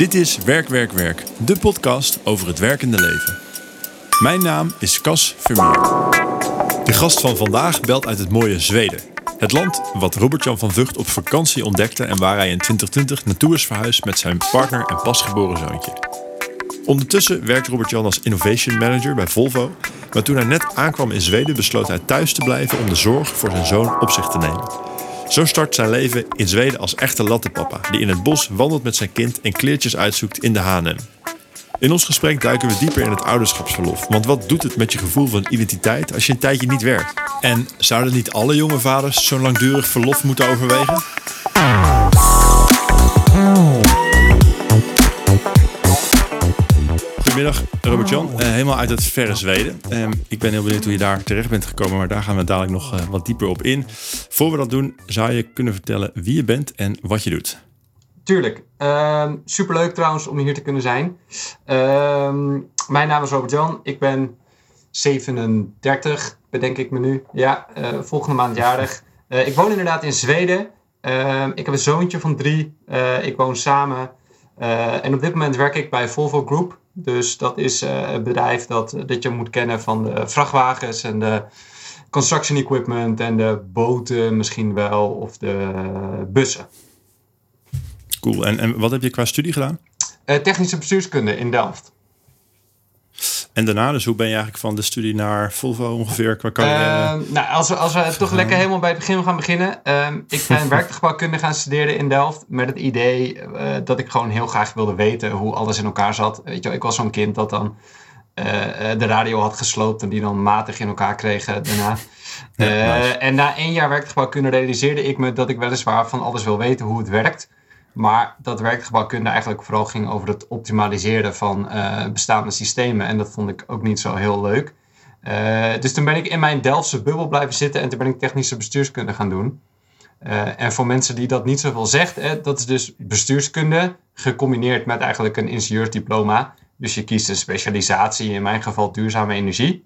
Dit is Werk, Werk, Werk, de podcast over het werkende leven. Mijn naam is Cas Vermeer. De gast van vandaag belt uit het mooie Zweden. Het land wat Robert-Jan van Vught op vakantie ontdekte en waar hij in 2020 naartoe is verhuisd met zijn partner en pasgeboren zoontje. Ondertussen werkt Robert-Jan als innovation manager bij Volvo, maar toen hij net aankwam in Zweden besloot hij thuis te blijven om de zorg voor zijn zoon op zich te nemen. Zo start zijn leven in Zweden als echte lattenpapa, die in het bos wandelt met zijn kind en kleertjes uitzoekt in de H&M. In ons gesprek duiken we dieper in het ouderschapsverlof. Want wat doet het met je gevoel van identiteit als je een tijdje niet werkt? En zouden niet alle jonge vaders zo'n langdurig verlof moeten overwegen? Goedemiddag, Robert-Jan. Uh, helemaal uit het verre Zweden. Uh, ik ben heel benieuwd hoe je daar terecht bent gekomen, maar daar gaan we dadelijk nog uh, wat dieper op in. Voor we dat doen, zou je kunnen vertellen wie je bent en wat je doet? Tuurlijk. Ehm, superleuk trouwens om hier te kunnen zijn. Ehm, mijn naam is Robert-Jan. Ik ben 37, bedenk ik me nu. Ja, eh, volgende maand jarig. ik woon inderdaad in Zweden. Ehm, ik heb een zoontje van drie. ik woon samen. en op dit moment werk ik bij Volvo Group. Dus dat is uh, een bedrijf dat, dat je moet kennen van de vrachtwagens en de construction equipment en de boten misschien wel of de bussen. Cool. En, en wat heb je qua studie gedaan? Uh, technische bestuurskunde in Delft. En daarna, dus hoe ben je eigenlijk van de studie naar Volvo ongeveer qua carrière? Uh, nou, als we, als we toch lekker helemaal bij het begin gaan beginnen. Uh, ik ben werktuigbouwkunde gaan studeren in Delft. Met het idee uh, dat ik gewoon heel graag wilde weten hoe alles in elkaar zat. Weet je, ik was zo'n kind dat dan uh, de radio had gesloopt en die dan matig in elkaar kregen daarna. Ja, nice. En na één jaar werktuigbouwkunde realiseerde ik me dat ik weliswaar van alles wil weten hoe het werkt. Maar dat werkgebouwkunde eigenlijk vooral ging over het optimaliseren van uh, bestaande systemen. En dat vond ik ook niet zo heel leuk. Uh, dus toen ben ik in mijn Delftse bubbel blijven zitten en toen ben ik technische bestuurskunde gaan doen. Uh, en voor mensen die dat niet zoveel zegt, hè, dat is dus bestuurskunde gecombineerd met eigenlijk een ingenieursdiploma. Dus je kiest een specialisatie, in mijn geval duurzame energie.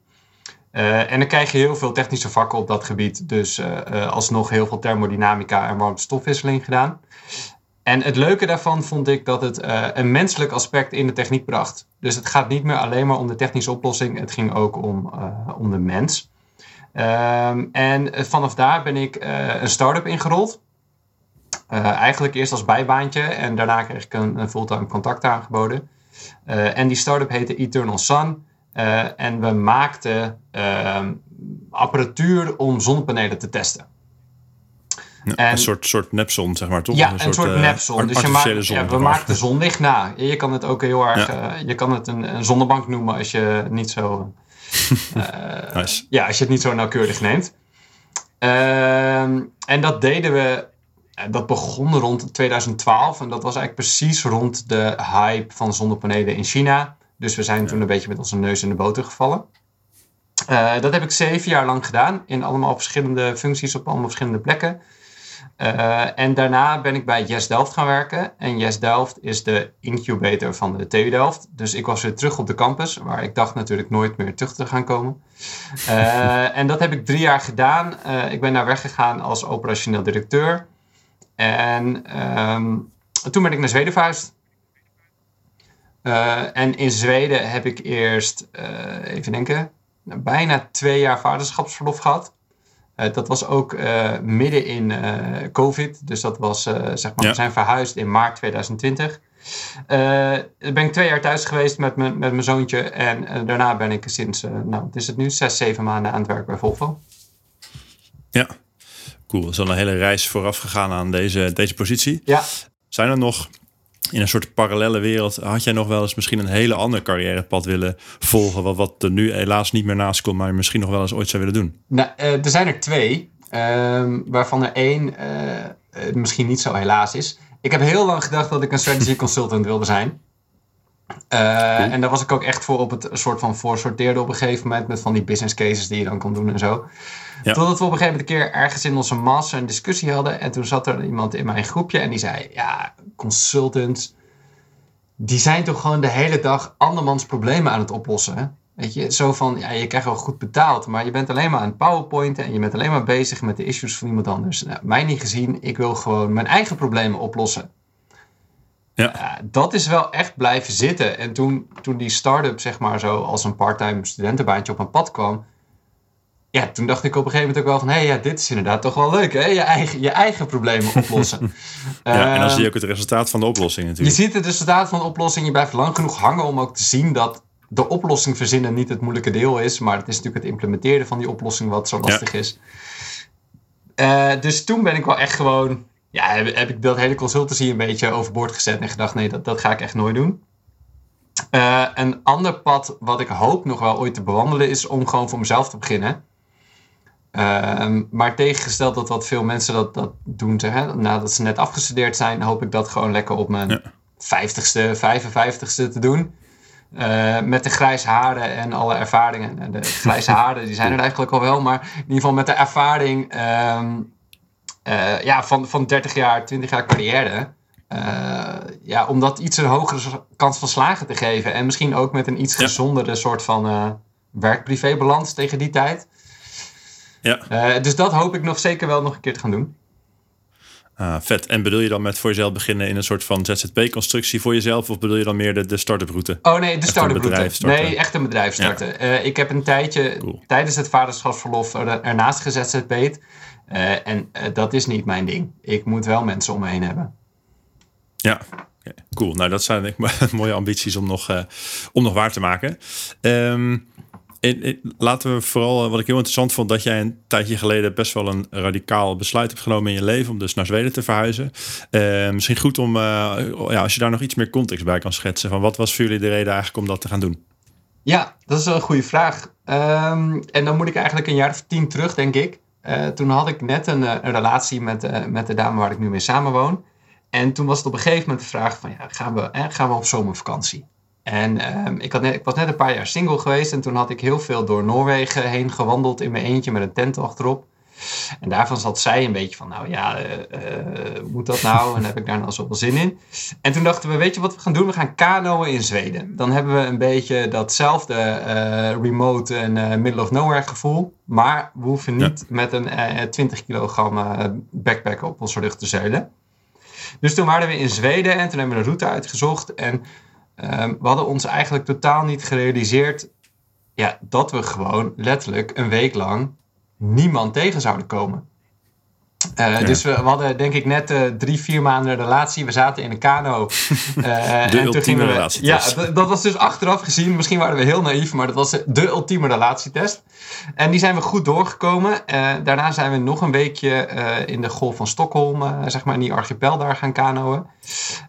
en dan krijg je heel veel technische vakken op dat gebied. Dus alsnog heel veel thermodynamica en warmtestofwisseling gedaan. En het leuke daarvan vond ik dat het uh, een menselijk aspect in de techniek bracht. Dus het gaat niet meer alleen maar om de technische oplossing, het ging ook om, uh, om de mens. Um, en vanaf daar ben ik uh, een start-up ingerold. eigenlijk eerst als bijbaantje en daarna kreeg ik een, een fulltime contact aangeboden. en die start-up heette Eternal Sun. en we maakten ehm, apparatuur om zonnepanelen te testen. En, een soort, soort nepzon, zeg maar, toch? Ja, een, soort, soort uh, nepzon. Dus je maakt, zon, ja, we maken de zonlicht na. Je kan het ook heel erg... Ja. Uh, je kan het een, een, zonnebank noemen als je niet zo... nice. Ja, als je het niet zo nauwkeurig neemt. Ehm, en dat deden we... Dat begon rond 2012. En dat was eigenlijk precies rond de hype van zonnepanelen in China. Dus we zijn ja. toen een beetje met onze neus in de boter gevallen. dat heb ik zeven jaar lang gedaan. In allemaal verschillende functies op allemaal verschillende plekken. Uh, en daarna ben ik bij Yes Delft gaan werken. En Yes Delft is de incubator van de TU Delft. Dus ik was weer terug op de campus, waar ik dacht natuurlijk nooit meer terug te gaan komen. Uh, en dat heb ik drie jaar gedaan. Uh, ik ben daar weggegaan als operationeel directeur. En um, toen ben ik naar Zweden verhuisd. en in Zweden heb ik eerst, even denken, bijna twee jaar vaderschapsverlof gehad. Uh, dat was ook uh, midden in uh, COVID. Dus dat was, zeg maar, ja. we zijn verhuisd in maart 2020. ben ik twee jaar thuis geweest met, met mijn zoontje. En daarna ben ik sinds, nou, wat is het nu, zes, zeven maanden aan het werk bij Volvo. Ja, cool. Er is al een hele reis vooraf gegaan aan deze, deze positie. Ja. Zijn er nog in een soort parallele wereld had jij nog wel eens misschien een hele ander carrièrepad willen volgen, wat, er nu helaas niet meer naast komt, maar misschien nog wel eens ooit zou willen doen? Nou, uh, er zijn er twee, uh, waarvan er één uh, misschien niet zo helaas is. Ik heb heel lang gedacht dat ik een strategy consultant wilde zijn. Uh, en daar was ik ook echt voor op het soort van voorsorteerde op een gegeven moment. Met van die business cases die je dan kon doen en zo. Ja. Totdat we op een gegeven moment een keer ergens in onze master een discussie hadden. En toen zat er iemand in mijn groepje en die zei: Ja, consultants. Die zijn toch gewoon de hele dag andermans problemen aan het oplossen. Weet je, zo van, ja, je krijgt wel goed betaald, maar je bent alleen maar aan het powerpointen en je bent alleen maar bezig met de issues van iemand anders. Nou, mij niet gezien, ik wil gewoon mijn eigen problemen oplossen. Ja. dat is wel echt blijven zitten. En toen, toen die start-up, zeg maar, zo als een parttime studentenbaantje op mijn pad kwam. Ja, toen dacht ik op een gegeven moment ook wel van... hé, hey, ja, dit is inderdaad toch wel leuk, hè? Je eigen, je eigen problemen oplossen. ja, en dan zie je ook het resultaat van de oplossing natuurlijk. Je ziet het resultaat van de oplossing. Je blijft lang genoeg hangen om ook te zien dat de oplossing verzinnen niet het moeilijke deel is. Maar het is natuurlijk het implementeren van die oplossing wat zo lastig is. Uh, dus toen ben ik wel echt gewoon ja, heb, ik dat hele consultancy een beetje overboord gezet en gedacht: nee, dat, dat ga ik echt nooit doen. Uh, een ander pad wat ik hoop nog wel ooit te bewandelen is om gewoon voor mezelf te beginnen. Uh, maar tegengesteld dat wat veel mensen dat, dat doen, zeg, nadat ze net afgestudeerd zijn, hoop ik dat gewoon lekker op mijn vijftigste, 55ste te doen. Uh, met de grijze haren en alle ervaringen. De grijze haren die zijn er eigenlijk al wel, maar in ieder geval met de ervaring ehm, uh, ja, van, van 30 jaar, 20 jaar carrière. Uh, ja, om dat iets een hogere kans van slagen te geven. En misschien ook met een iets gezondere soort van uh, werk-privé-balans tegen die tijd. Ja. dus dat hoop ik nog zeker wel nog een keer te gaan doen. Ah, vet. En bedoel je dan met voor jezelf beginnen in een soort van ZZP-constructie voor jezelf? Of bedoel je dan meer de, de start-up route? Oh nee, de start-up route. Nee, echt een bedrijf starten. ik heb een tijdje tijdens het vaderschapsverlof ernaast gezet uh, en uh, dat is niet mijn ding. Ik moet wel mensen om me heen hebben. Ja, cool. Nou, dat zijn denk ik mooie ambities om nog, uh, om nog waar te maken. Um, laten we vooral, wat ik heel interessant vond, dat jij een tijdje geleden best wel een radicaal besluit hebt genomen in je leven om dus naar Zweden te verhuizen. Uh, misschien goed om, uh, ja, als je daar nog iets meer context bij kan schetsen, van wat was voor jullie de reden eigenlijk om dat te gaan doen? Ja, dat is wel een goede vraag. Um, en dan moet ik eigenlijk een jaar of tien terug, denk ik. Uh, toen had ik net een, een relatie met, uh, met de dame waar ik nu mee samenwoon. En toen was het op een gegeven moment de vraag van, ja, gaan we, eh, gaan we op zomervakantie? En uh, ik, had net, ik was net een paar jaar single geweest en toen had ik heel veel door Noorwegen heen gewandeld in mijn eentje met een tent achterop. En daarvan zat zij een beetje van, nou ja, uh, uh, moet dat nou? En heb ik daar nou zoveel zin in? En toen dachten we, weet je wat we gaan doen? We gaan kanoën in Zweden. Dan hebben we een beetje datzelfde uh, remote en middle of nowhere gevoel. Maar we hoeven niet met een 20 kilogram backpack op onze rug te zeilen. Dus toen waren we in Zweden en toen hebben we een route uitgezocht. En ehm, we hadden ons eigenlijk totaal niet gerealiseerd ja, dat we gewoon letterlijk een week lang niemand tegen zouden komen. Uh, Dus we, we, hadden denk ik net uh, drie, vier maanden relatie. We zaten in een kano. Uh, de en ultieme relatie. Ja, dat was dus achteraf gezien. Misschien waren we heel naïef, maar dat was de ultieme relatietest. En die zijn we goed doorgekomen. daarna zijn we nog een weekje in de golf van Stockholm, zeg maar in die archipel daar gaan kanoën.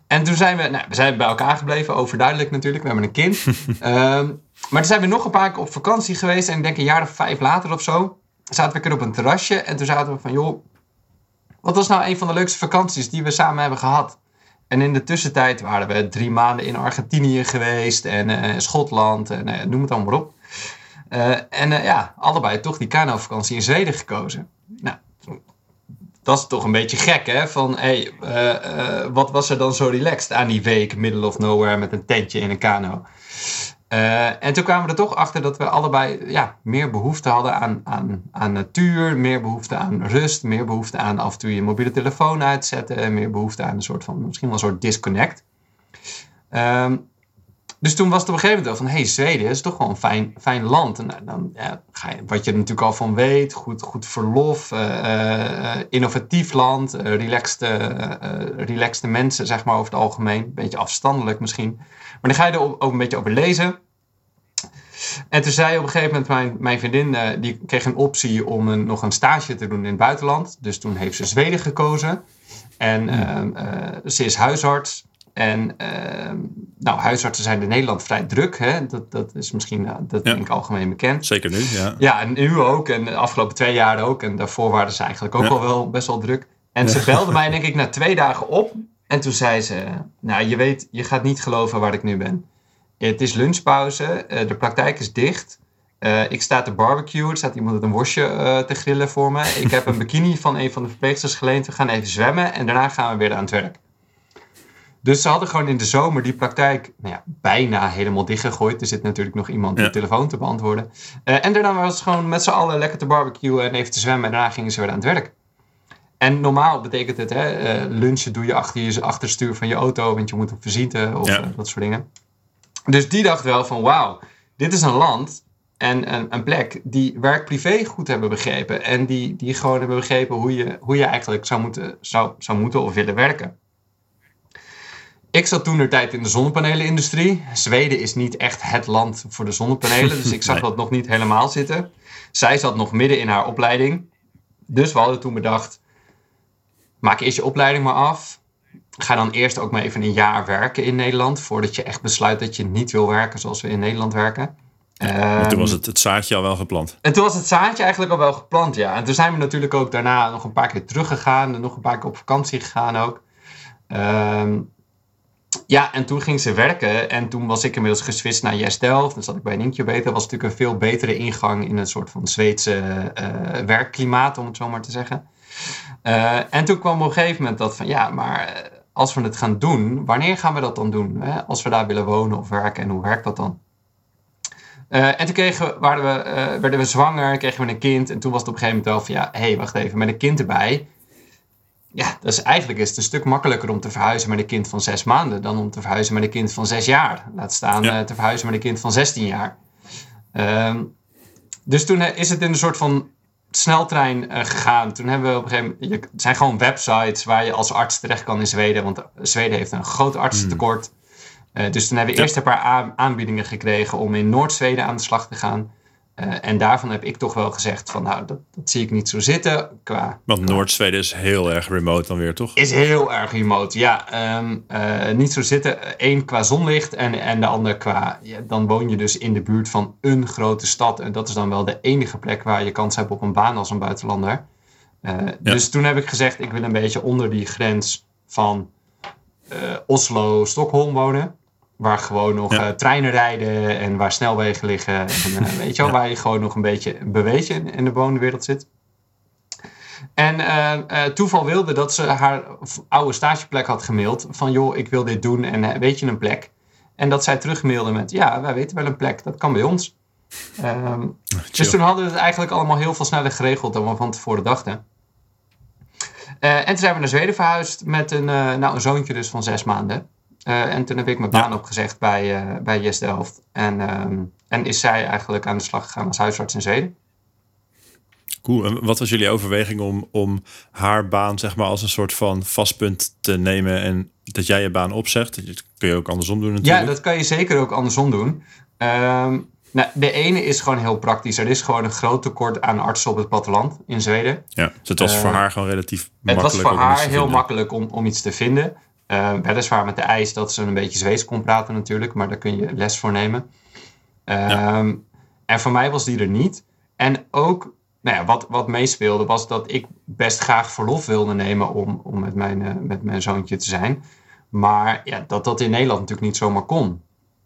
En toen zijn we, nou, we zijn bij elkaar gebleven, overduidelijk natuurlijk. We hebben een kind. Ehm, maar toen zijn we nog een paar keer op vakantie geweest. En ik denk een jaar of vijf later of zo zaten we een keer op een terrasje en toen zaten we van, joh, wat was nou een van de leukste vakanties die we samen hebben gehad? En in de tussentijd waren we drie maanden in Argentinië geweest en uh, Schotland en uh, noem het allemaal op. Uh, en ja, allebei toch die kano-vakantie in Zweden gekozen. Nou, dat is toch een beetje gek, hè? Van, hé, hey, wat was er dan zo relaxed aan die week, middle of nowhere, met een tentje in een kano? Uh, en toen kwamen we er toch achter dat we allebei ja, meer behoefte hadden aan, aan, aan natuur, meer behoefte aan rust, meer behoefte aan af en toe je mobiele telefoon uitzetten, meer behoefte aan een soort van, misschien wel een soort disconnect. Um, dus toen was het op een gegeven moment van, hey, Zweden is toch wel een fijn, fijn land. En nou, dan ja, ga je, wat je er natuurlijk al van weet, goed, goed verlof, uh, innovatief land, relaxed, relaxed mensen, zeg maar over het algemeen. Een beetje afstandelijk misschien. Maar dan ga je er ook een beetje over lezen. En toen zei op een gegeven moment mijn, mijn vriendin, uh, die kreeg een optie om een, nog een stage te doen in het buitenland. Dus toen heeft ze Zweden gekozen. En uh, ze is huisarts. En ehm, nou, huisartsen zijn in Nederland vrij druk. Hè? Dat, dat is misschien eh, dat denk ik algemeen bekend. Zeker nu, ja. Ja, en nu ook. En de afgelopen twee jaar ook. En daarvoor waren ze eigenlijk ook al wel best wel druk. En ze belde mij denk ik na twee dagen op. En toen zei ze, nou je weet, je gaat niet geloven waar ik nu ben. Het is lunchpauze, eh, de praktijk is dicht. Uh, ik sta te barbecue, er staat iemand een worstje uh, te grillen voor me. Ik heb een bikini van een van de verpleegsters geleend. We gaan even zwemmen en daarna gaan we weer aan het werk. Dus ze hadden gewoon in de zomer die praktijk nou ja, bijna helemaal dichtgegooid. Er zit natuurlijk nog iemand ja. de telefoon te beantwoorden. Uh, en daarna was het gewoon met z'n allen lekker te barbecuen en even te zwemmen. En daarna gingen ze weer aan het werk. en normaal betekent het, hè, uh, lunchen doe je achter je achterstuur van je auto, want je moet op visite of ja. dat soort dingen. Dus die dacht wel van wauw, dit is een land en een, een plek die werk-privé goed hebben begrepen. En die, die gewoon hebben begrepen hoe je, hoe je eigenlijk zou moeten, zou, zou moeten of willen werken. Ik zat toen de tijd in de zonnepanelenindustrie. Zweden is niet echt het land voor de zonnepanelen, dus ik zag dat nog niet helemaal zitten. Zij zat nog midden in haar opleiding. Dus we hadden toen bedacht, maak eerst je opleiding maar af. Ga dan eerst ook maar even een jaar werken in Nederland, voordat je echt besluit dat je niet wil werken zoals we in Nederland werken. Ja, toen was het, het zaadje al wel geplant. En toen was het zaadje eigenlijk al wel geplant, ja. En toen zijn we natuurlijk ook daarna nog een paar keer teruggegaan. En nog een paar keer op vakantie gegaan ook. Um, ja, en toen ging ze werken. En toen was ik inmiddels geswitcht naar Yes Delft. Dan zat ik bij een incubator. Dat was natuurlijk een veel betere ingang in een soort van Zweedse uh, werkklimaat, om het zo maar te zeggen. Uh, en toen kwam op een gegeven moment dat van, ja, maar als we het gaan doen, wanneer gaan we dat dan doen? Hè? Als we daar willen wonen of werken en hoe werkt dat dan? En toen kregen, waren we, werden we zwanger, kregen we een kind. En toen was het op een gegeven moment wel van, ja, hé, hey, wacht even, met een kind erbij ja, dus eigenlijk is het een stuk makkelijker om te verhuizen met een kind van zes maanden dan om te verhuizen met een kind van zes jaar. Laat staan eh, te verhuizen met een kind van 16 jaar. Uh, dus toen eh, is het in een soort van sneltrein uh, gegaan. Toen hebben we op een gegeven moment. Het zijn gewoon websites waar je als arts terecht kan in Zweden. Want Zweden heeft een groot artsentekort. Hmm. dus toen hebben we eerst een paar aanbiedingen gekregen om in Noord-Zweden aan de slag te gaan. Uh, en daarvan heb ik toch wel gezegd van nou, dat, dat zie ik niet zo zitten. Qua, Want Noord-Zweden is heel erg remote dan weer, toch? Is heel erg remote, ja. Um, uh, niet zo zitten. Eén qua zonlicht en, en de ander qua... Ja, dan woon je dus in de buurt van een grote stad. En dat is dan wel de enige plek waar je kans hebt op een baan als een buitenlander. Uh, ja. Dus toen heb ik gezegd, ik wil een beetje onder die grens van Oslo, Stockholm wonen. Waar gewoon nog ja. uh, treinen rijden en waar snelwegen liggen. En, uh, weet je wel, ja. waar je gewoon nog een beetje een beweetje in, in de wonenwereld zit. En uh, toeval wilde dat ze haar oude stageplek had gemaild. Van joh, ik wil dit doen en weet je een plek? En dat zij terugmailde met ja, wij weten wel een plek, dat kan bij ons. Um, dus toen hadden we het eigenlijk allemaal heel veel sneller geregeld dan we van tevoren dachten. en toen zijn we naar Zweden verhuisd met een, nou, een zoontje dus van zes maanden. Uh, en toen heb ik mijn baan opgezegd bij, uh, bij Yes Delft. En, um, en is zij eigenlijk aan de slag gegaan als huisarts in Zweden. Cool. En wat was jullie overweging om, om haar baan zeg maar, als een soort van vastpunt te nemen en dat jij je baan opzegt? Dat kun je ook andersom doen natuurlijk. Ja, dat kan je zeker ook andersom doen. Um, nou, de ene is gewoon heel praktisch. Er is gewoon een groot tekort aan artsen op het platteland in Zweden. Ja, dus het was uh, voor haar gewoon relatief makkelijk. Het was voor haar heel makkelijk om, om iets te vinden. Uh, weliswaar met de eis dat ze een beetje Zweeds kon praten natuurlijk, maar daar kun je les voor nemen. Uh, ja. En voor mij was die er niet. En ook, nou ja, wat, wat meespeelde was dat ik best graag verlof wilde nemen om, om met, mijn, uh, met mijn zoontje te zijn. Maar ja, dat dat in Nederland natuurlijk niet zomaar kon.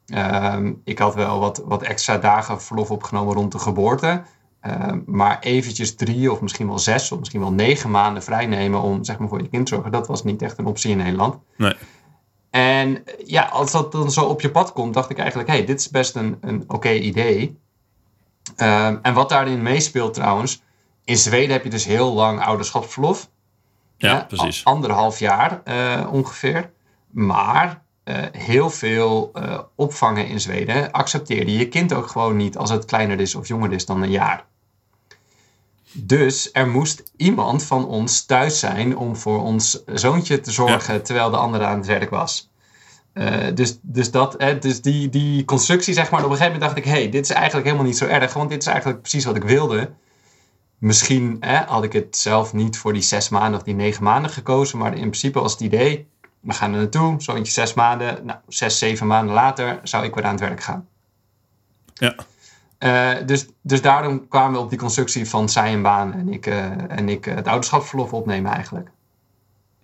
Ehm, ik had wel wat, wat extra dagen verlof opgenomen rond de geboorte. Uh, maar eventjes drie of misschien wel zes of misschien wel negen maanden vrijnemen om zeg maar, voor je kind te zorgen, dat was niet echt een optie in Nederland. Nee. En ja, als dat dan zo op je pad komt, dacht ik eigenlijk, hé, hey, dit is best een, een oké okay idee. Uh, en wat daarin meespeelt trouwens, in Zweden heb je dus heel lang ouderschapsverlof. Ja, precies. Anderhalf jaar uh, ongeveer. Maar heel veel uh, opvangen in Zweden accepteerde je kind ook gewoon niet als het kleiner is of jonger is dan een jaar. Dus er moest iemand van ons thuis zijn om voor ons zoontje te zorgen ja. terwijl de andere aan het werk was. Uh, dus dus, dat, hè, dus die, die constructie, zeg maar, op een gegeven moment dacht ik: hé, hey, dit is eigenlijk helemaal niet zo erg, want dit is eigenlijk precies wat ik wilde. Misschien hè, had ik het zelf niet voor die zes maanden of die negen maanden gekozen, maar in principe was het idee: we gaan er naartoe, zoontje zes maanden, nou, zes, zeven maanden later zou ik weer aan het werk gaan. Ja. Uh, dus, dus daarom kwamen we op die constructie van zij een baan en ik, uh, en ik het ouderschapsverlof opnemen eigenlijk.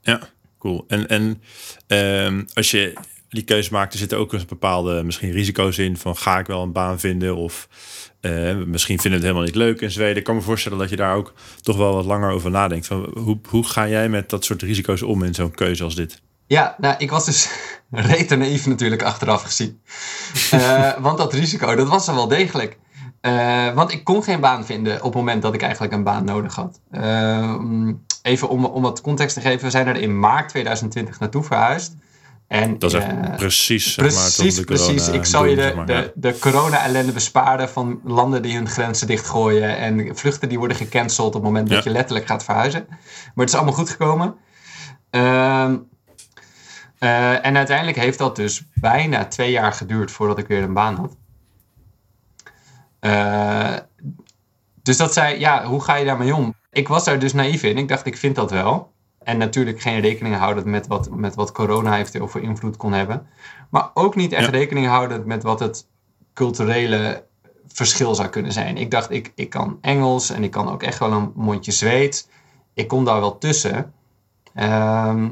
Ja, cool. En, en uh, als je die keuze maakt, er zitten ook een bepaalde misschien risico's in van ga ik wel een baan vinden of uh, misschien vinden het helemaal niet leuk in Zweden. Ik kan me voorstellen dat je daar ook toch wel wat langer over nadenkt. Van, hoe, hoe ga jij met dat soort risico's om in zo'n keuze als dit? Ja, nou, ik was dus rete naïef natuurlijk achteraf gezien. Uh, want dat risico, dat was er wel degelijk. Uh, want ik kon geen baan vinden op het moment dat ik eigenlijk een baan nodig had. Uh, even om, om wat context te geven, we zijn er in maart 2020 naartoe verhuisd. En, dat is echt eh, precies, zeg precies, maar, de precies. corona Ik zal je de, de, de corona-ellende besparen van landen die hun grenzen dichtgooien en vluchten die worden gecanceld op het moment dat je letterlijk gaat verhuizen. Maar het is allemaal goed gekomen. Ehm, eh, en uiteindelijk heeft dat dus bijna twee jaar geduurd voordat ik weer een baan had. Eh, dus dat zei, ja, hoe ga je daarmee om? Ik was daar dus naïef in. Ik dacht, ik vind dat wel. En natuurlijk geen rekening houdend met wat, met wat corona eventueel voor invloed kon hebben. Maar ook niet echt Ja. rekening houdend met wat het culturele verschil zou kunnen zijn. Ik dacht, ik, ik kan Engels en ik kan ook echt wel een mondje Zweeds. Ik kom daar wel tussen. Ehm,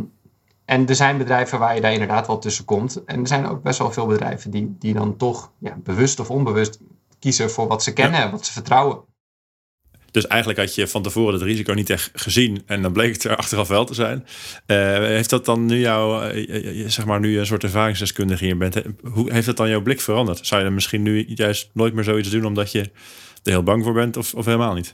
en er zijn bedrijven waar je daar inderdaad wel tussen komt. En er zijn ook best wel veel bedrijven die, die dan toch ja, bewust of onbewust kiezen voor wat ze kennen en wat ze vertrouwen. Dus eigenlijk had je van tevoren het risico niet echt gezien. En dan bleek het er achteraf wel te zijn. Eh, heeft dat dan nu jou, eh, je- zeg maar, nu een soort ervaringsdeskundige hier bent. Hoe heeft dat dan jouw blik veranderd? Zou je dan misschien nu juist nooit meer zoiets doen omdat je er heel bang voor bent of, of helemaal niet?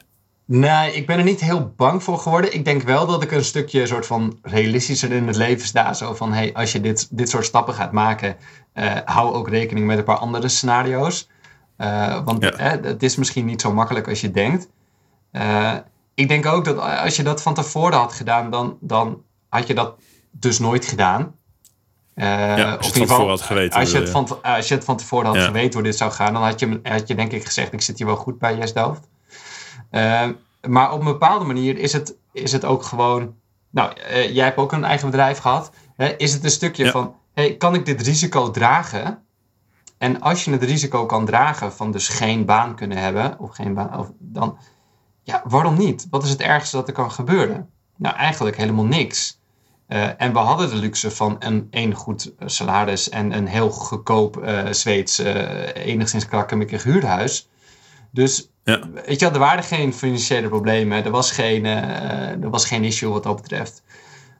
Nee, ik ben er niet heel bang voor geworden. Ik denk wel dat ik een stukje soort van realistischer in het leven sta. Zo van, hey, als je dit, dit soort stappen gaat maken, eh, hou ook rekening met een paar andere scenario's. Eh, want Ja. eh, het is misschien niet zo makkelijk als je denkt. Eh, ik denk ook dat als je dat van tevoren had gedaan, dan, dan had je dat dus nooit gedaan. Ja, als je geval, tevoren had geweten, Als je, het van, als je het van tevoren had Ja. geweten hoe dit zou gaan, dan had je, had je denk ik gezegd, ik zit hier wel goed bij Yes Delft. Eh, maar op een bepaalde manier is het, is het ook gewoon. Nou, eh, jij hebt ook een eigen bedrijf gehad. Hè, is het een stukje Ja. van: hey, kan ik dit risico dragen? En als je het risico kan dragen van dus geen baan kunnen hebben, of geen baan, of dan, ja, waarom niet? Wat is het ergste dat er kan gebeuren? Nou, eigenlijk helemaal niks. Eh, en we hadden de luxe van een, een goed salaris en een heel goedkoop eh Zweeds, enigszins krakkemikkig huurhuis. Dus Ja. weet je wel, er waren geen financiële problemen. Er was geen, eh, er was geen issue wat dat betreft.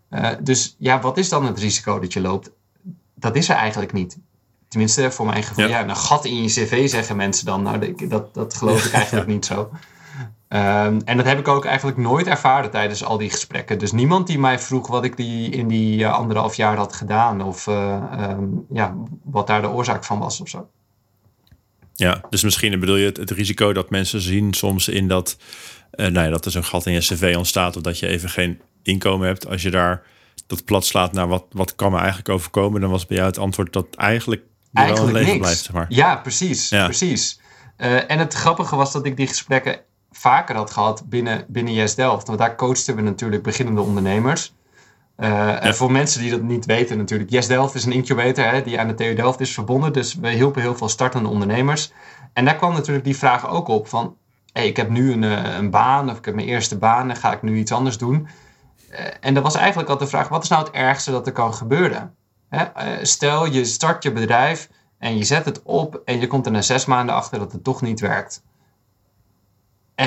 Eh, dus ja, wat is dan het risico dat je loopt? Dat is er eigenlijk niet. Tenminste, voor mijn gevoel. Ja. Ja, een gat in je cv zeggen mensen dan. Nou, dat- dat, geloof ik eigenlijk niet zo. Ehm, en dat heb ik ook eigenlijk nooit ervaren tijdens al die gesprekken. Dus niemand die mij vroeg wat ik die in die eh, anderhalf jaar had gedaan. Of eh, ehm, ja, wat daar de oorzaak van was of zo. Ja, dus misschien bedoel je het, het risico dat mensen zien soms in dat, eh nou ja, dat er zo'n gat in je cv ontstaat of dat je even geen inkomen hebt. Als je daar dat plat slaat naar wat, wat kan me eigenlijk overkomen, dan was bij jou het antwoord dat eigenlijk wel Eigenlijk leven niks. blijft, zeg maar. Ja, precies. Ja. precies. Eh, en het grappige was dat ik die gesprekken vaker had gehad binnen, binnen Yes Delft. Want daar coachten we natuurlijk beginnende ondernemers. Eh, En voor mensen die dat niet weten natuurlijk. Yes Delft is een incubator hè, die aan de TU Delft is verbonden. Dus we hielpen heel veel startende ondernemers. En daar kwam natuurlijk die vraag ook op van... Hey, ik heb nu een, eh, een baan of ik heb mijn eerste baan. Dan ga ik nu iets anders doen. Eh, en dat was eigenlijk altijd de vraag... Wat is nou het ergste dat er kan gebeuren? Hè? stel je start je bedrijf en je zet het op... en je komt er na zes maanden achter dat het toch niet werkt.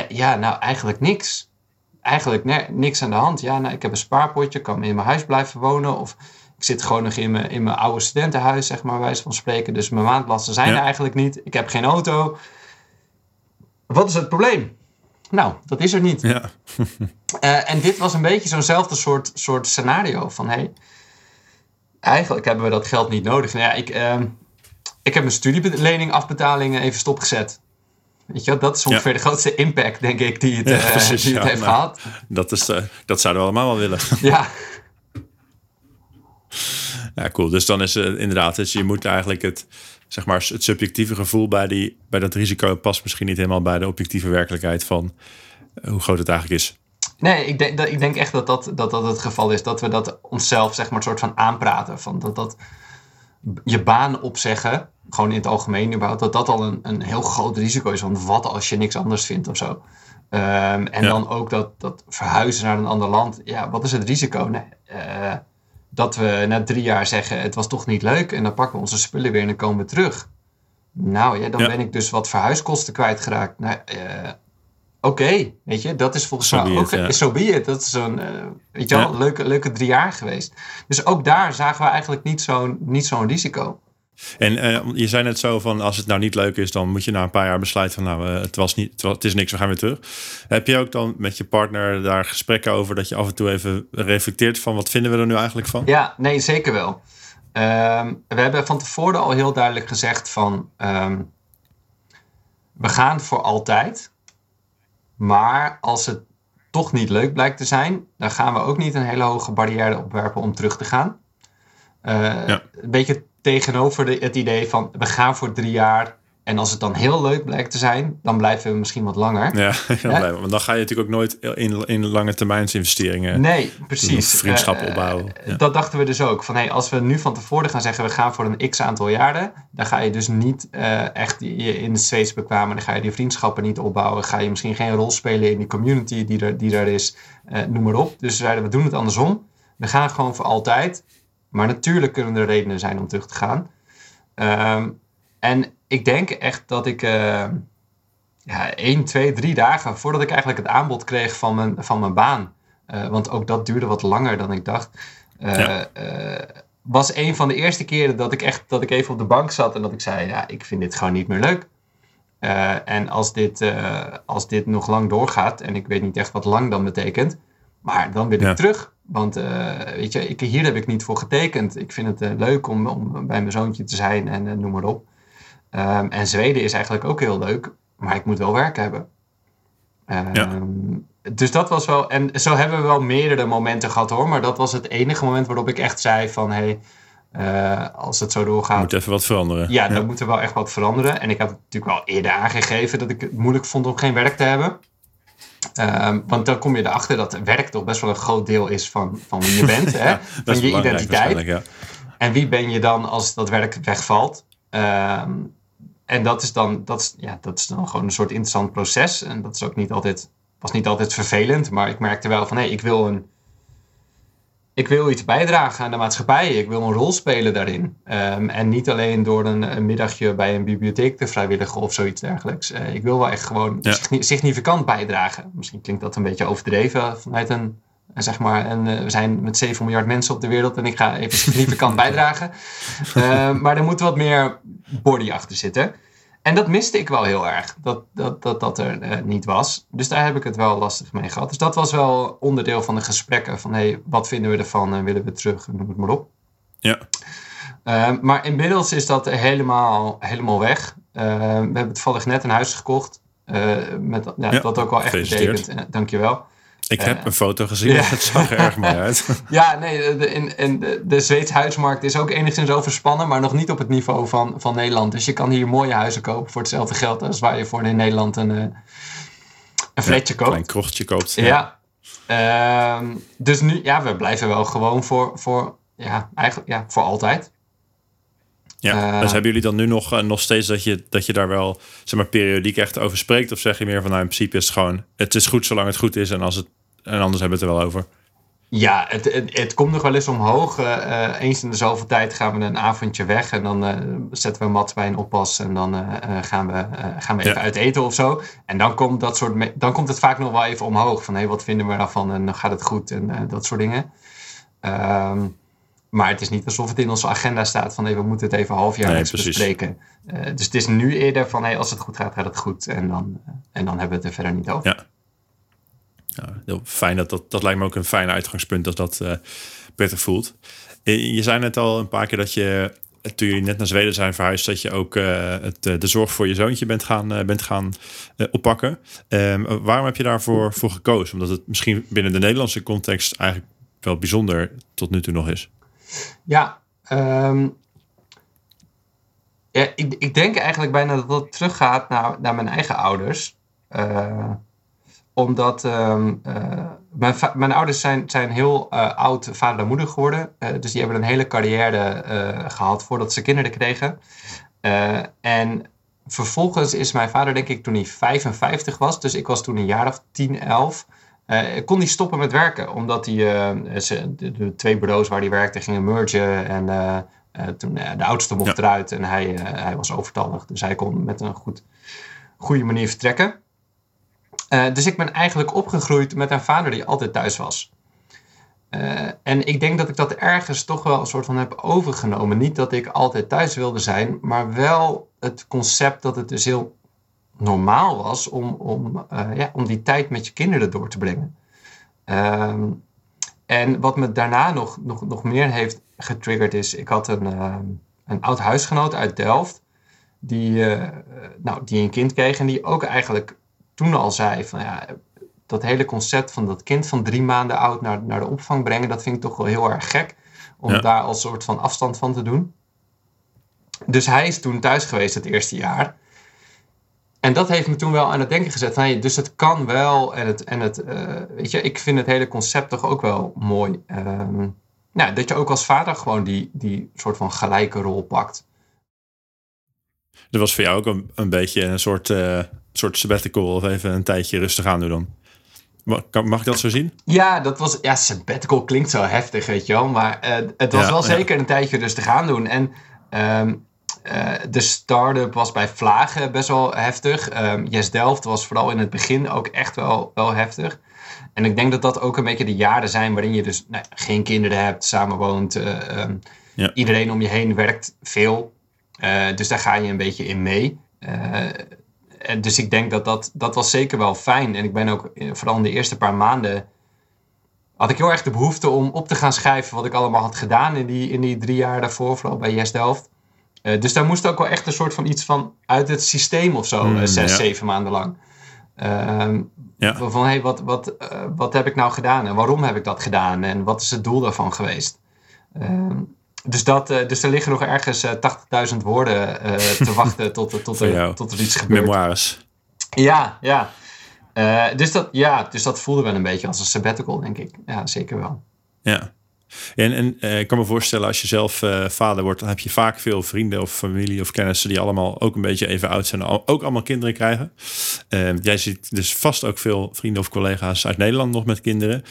Ja, nou eigenlijk niks eigenlijk niks aan de hand. Ja, nou, ik heb een spaarpotje, kan in mijn huis blijven wonen. Of ik zit gewoon nog in mijn, in mijn oude studentenhuis, zeg maar, wijze van spreken. Dus mijn maandlasten zijn Ja. er eigenlijk niet. Ik heb geen auto. Wat is het probleem? Nou, dat is er niet. Ja, Eh, en dit was een beetje zo'nzelfde soort, soort scenario. Van, hey, eigenlijk hebben we dat geld niet nodig. Nou ja, ik, ehm, ik heb mijn studielening afbetalingen even stopgezet. Weet je, wel, dat is ongeveer de grootste impact, denk ik, die het, Ja, eh, precies, die het heeft nou. gehad. dat, is, eh, dat zouden we allemaal wel willen. Ja, Ja, cool. Dus dan is het inderdaad, dus je moet eigenlijk het, zeg maar, het subjectieve gevoel bij, die, bij dat risico past misschien niet helemaal bij de objectieve werkelijkheid van eh, hoe groot het eigenlijk is. Nee, ik denk, dat, ik denk echt dat dat, dat dat het geval is. Dat we dat onszelf, zeg maar, een soort van aanpraten. Van dat, dat je baan opzeggen, gewoon in het algemeen überhaupt, dat dat al een, een heel groot risico is. Want wat als je niks anders vindt of zo? Ehm, en Ja. dan ook dat, dat verhuizen naar een ander land. Ja, wat is het risico? Nee, eh, dat we na drie jaar zeggen, het was toch niet leuk. En dan pakken we onze spullen weer en dan komen we terug. Nou ja, dan Ja. ben ik dus wat verhuiskosten kwijtgeraakt. Nou, eh, Oké, weet je, dat is volgens mij ook ja. zo be it. Dat is zo'n, eh, weet je wel, leuke, leuke drie jaar geweest. Dus ook daar zagen we eigenlijk niet zo'n niet zo'n risico. En je zei net zo van als het nou niet leuk is, dan moet je na een paar jaar besluiten van nou, het was niet, het, was, het is niks, we gaan weer terug. Heb je ook dan met je partner daar gesprekken over dat je af en toe even reflecteert van wat vinden we er nu eigenlijk van? Ja, nee, zeker wel. Ehm, we hebben van tevoren al heel duidelijk gezegd van ehm, we gaan voor altijd. Maar als het toch niet leuk blijkt te zijn, dan gaan we ook niet een hele hoge barrière opwerpen om terug te gaan. Uh, Een beetje tegenover de, het idee van we gaan voor drie jaar en als het dan heel leuk blijkt te zijn, dan blijven we misschien wat langer. Ja, ja? want dan ga je natuurlijk ook nooit in, in lange termijns investeringen. Nee, precies. Vriendschappen uh, opbouwen. Ja. Dat dachten we dus ook. Van hey, als we nu van tevoren gaan zeggen, we gaan voor een x aantal jaren, dan ga je dus niet uh, echt je in de Zweeds bekwamen. Dan ga je die vriendschappen niet opbouwen. Ga je misschien geen rol spelen in die community die er, die er is. Noem maar op. Dus we zeiden, we doen het andersom. We gaan gewoon voor altijd. Maar natuurlijk kunnen er redenen zijn om terug te gaan. Um, en ik denk echt dat ik uh, ja, één, twee, drie dagen voordat ik eigenlijk het aanbod kreeg van mijn, van mijn baan. Uh, want ook dat duurde wat langer dan ik dacht. Uh, ja. was een van de eerste keren dat ik echt dat ik even op de bank zat en dat ik zei: Ja, ik vind dit gewoon niet meer leuk. en als dit, als dit nog lang doorgaat, en ik weet niet echt wat lang dan betekent, maar dan wil ik ja. terug. Want weet je, ik, hier heb ik niet voor getekend. Ik vind het leuk om, om bij mijn zoontje te zijn en noem maar op. Um, en Zweden is eigenlijk ook heel leuk, maar ik moet wel werk hebben. Um, ja. Dus dat was wel, en zo hebben we wel meerdere momenten gehad hoor, maar dat was het enige moment waarop ik echt zei van hé, hey, als het zo doorgaat. Moet even wat veranderen. Ja, dan ja. moet er wel echt wat veranderen. En ik had natuurlijk wel eerder aangegeven dat ik het moeilijk vond om geen werk te hebben. Um, want dan kom je erachter dat werk toch best wel een groot deel is van, van wie je bent, hè? van je identiteit. Ja. En wie ben je dan als dat werk wegvalt? Um, en dat is, dan, dat, is, ja, dat is dan gewoon een soort interessant proces. En dat is ook niet altijd, was niet altijd vervelend. Maar ik merkte wel van hé, hey, ik wil een. Ik wil iets bijdragen aan de maatschappij. Ik wil een rol spelen daarin. Um, en niet alleen door een, een, middagje bij een bibliotheek te vrijwilligen of zoiets dergelijks. Uh, ik wil wel echt gewoon ja. significant bijdragen. Misschien klinkt dat een beetje overdreven vanuit een zeg maar, en uh, we zijn met 7 miljard mensen op de wereld en ik ga even significant bijdragen. Uh, maar er moet wat meer body achter zitten. En dat miste ik wel heel erg, dat dat, dat, dat er uh, niet was. Dus daar heb ik het wel lastig mee gehad. Dus dat was wel onderdeel van de gesprekken van hey, wat vinden we ervan en willen we terug, noem het maar op. Ja. maar inmiddels is dat helemaal, helemaal weg. we hebben toevallig net een huis gekocht. met, ja, ja, dat ook wel echt betekent. dankjewel. Ik heb uh, een foto gezien, ja. het zag er erg mooi uit. ja, nee, de, in, in de, de Zweedse huismarkt is ook enigszins overspannen, maar nog niet op het niveau van, van Nederland. Dus je kan hier mooie huizen kopen voor hetzelfde geld als waar je voor in Nederland een, uh, een flatje koopt. Een krochtje koopt. Ja. ja. Uh, dus nu, ja, we blijven wel gewoon voor, voor, ja, eigenlijk, ja, voor altijd. Ja, dus hebben jullie dan nu nog, uh, nog steeds dat je, dat je daar wel zeg maar, periodiek echt over spreekt? Of zeg je meer van nou in principe is het gewoon, het is goed zolang het goed is en, als het, en anders hebben we het er wel over? Ja, het, het, het komt nog wel eens omhoog. Uh, eens in de zoveel tijd gaan we een avondje weg en dan uh, zetten we mat bij een oppas en dan gaan we, gaan we even ja. uit eten of zo. En dan komt, dat soort dan komt het vaak nog wel even omhoog van hé, hey, wat vinden we daarvan en dan gaat het goed en dat soort dingen. Um, maar het is niet alsof het in onze agenda staat van hey, we moeten het even halfjaarlijks nee, bespreken. Uh, dus het is nu eerder van hey, als het goed gaat, gaat het goed. En dan, en dan hebben we het er verder niet over. Ja. Ja heel fijn dat, dat dat lijkt me ook een fijn uitgangspunt dat dat uh, prettig voelt. Je zei net al een paar keer dat je toen jullie net naar Zweden zijn verhuisd, dat je ook het, de zorg voor je zoontje bent gaan, bent gaan oppakken. Um, waarom heb je daarvoor voor gekozen? Omdat het misschien binnen de Nederlandse context eigenlijk wel bijzonder tot nu toe nog is. Ja, um, ja ik, ik denk eigenlijk bijna dat het teruggaat naar, naar mijn eigen ouders. Omdat um, uh, mijn, mijn ouders zijn, zijn heel uh, oud vader en moeder geworden. dus die hebben een hele carrière gehad voordat ze kinderen kregen. en vervolgens is mijn vader, denk ik, toen hij 55 was. Dus ik was toen een jaar of 10, 11 uh, kon hij stoppen met werken, omdat hij, uh, ze, de, de, twee bureaus waar hij werkte gingen mergen. En uh, toen de oudste mocht ja. eruit en hij, hij was overtallig. Dus hij kon met een goed, goede manier vertrekken. Dus ik ben eigenlijk opgegroeid met een vader die altijd thuis was. Eh, en ik denk dat ik dat ergens toch wel een soort van heb overgenomen. Niet dat ik altijd thuis wilde zijn, maar wel het concept dat het dus heel normaal was om, om, uh, ja, om die tijd met je kinderen door te brengen. Ehm, en wat me daarna nog, nog, nog meer heeft getriggerd is, ik had een, een oud huisgenoot uit Delft, die, nou, die een kind kreeg en die ook eigenlijk toen al zei van ja, dat hele concept van dat kind van drie maanden oud naar, naar de opvang brengen, dat vind ik toch wel heel erg gek. Om daar als soort van afstand van te doen. Dus hij is toen thuis geweest het eerste jaar. En dat heeft me toen wel aan het denken gezet. Van, hey, dus het kan wel. En het, en het uh, weet je, ik vind het hele concept toch ook wel mooi. Um, nou, dat je ook als vader gewoon die, die soort van gelijke rol pakt. Dat was voor jou ook een, een beetje een soort, uh, soort sabbatical of even een tijdje rustig aan doen dan? Mag ik dat zo zien? Ja, dat was. Ja, sabbatical klinkt zo heftig, weet je wel. Maar uh, het was wel zeker een tijdje rustig aan doen. En um, uh, de start-up was bij Vlagen best wel heftig. Um, yes Delft was vooral in het begin ook echt wel, wel heftig. En ik denk dat dat ook een beetje de jaren zijn waarin je dus nou, geen kinderen hebt, samenwoont. Uh, um, ja. Iedereen om je heen werkt veel. dus daar ga je een beetje in mee dus ik denk dat, dat dat was zeker wel fijn. En ik ben ook eh, vooral in de eerste paar maanden. had ik heel erg de behoefte om op te gaan schrijven wat ik allemaal had gedaan in die, in die drie jaar daarvoor, vooral bij Yes Delft. Uh, dus daar moest ook wel echt een soort van iets van uit het systeem of zo, mm, uh, zes, ja. zeven maanden lang. Uh, ja. Van hey, wat, wat, wat heb ik nou gedaan en waarom heb ik dat gedaan en wat is het doel daarvan geweest? Ehm, dus, dat, uh, dus er liggen nog ergens uh, eh, 80.000 woorden uh, te wachten tot, tot, er, tot er iets gebeurt. Memoires. Ja, ja. dus, dat, ja. dus dat voelde wel een beetje als een sabbatical, denk ik. Ja, zeker wel. Ja. En, en ik kan me voorstellen, als je zelf vader wordt, dan heb je vaak veel vrienden of familie of kennissen die allemaal ook een beetje even oud zijn, ook allemaal kinderen krijgen. Ehm, jij ziet dus vast ook veel vrienden of collega's uit Nederland nog met kinderen.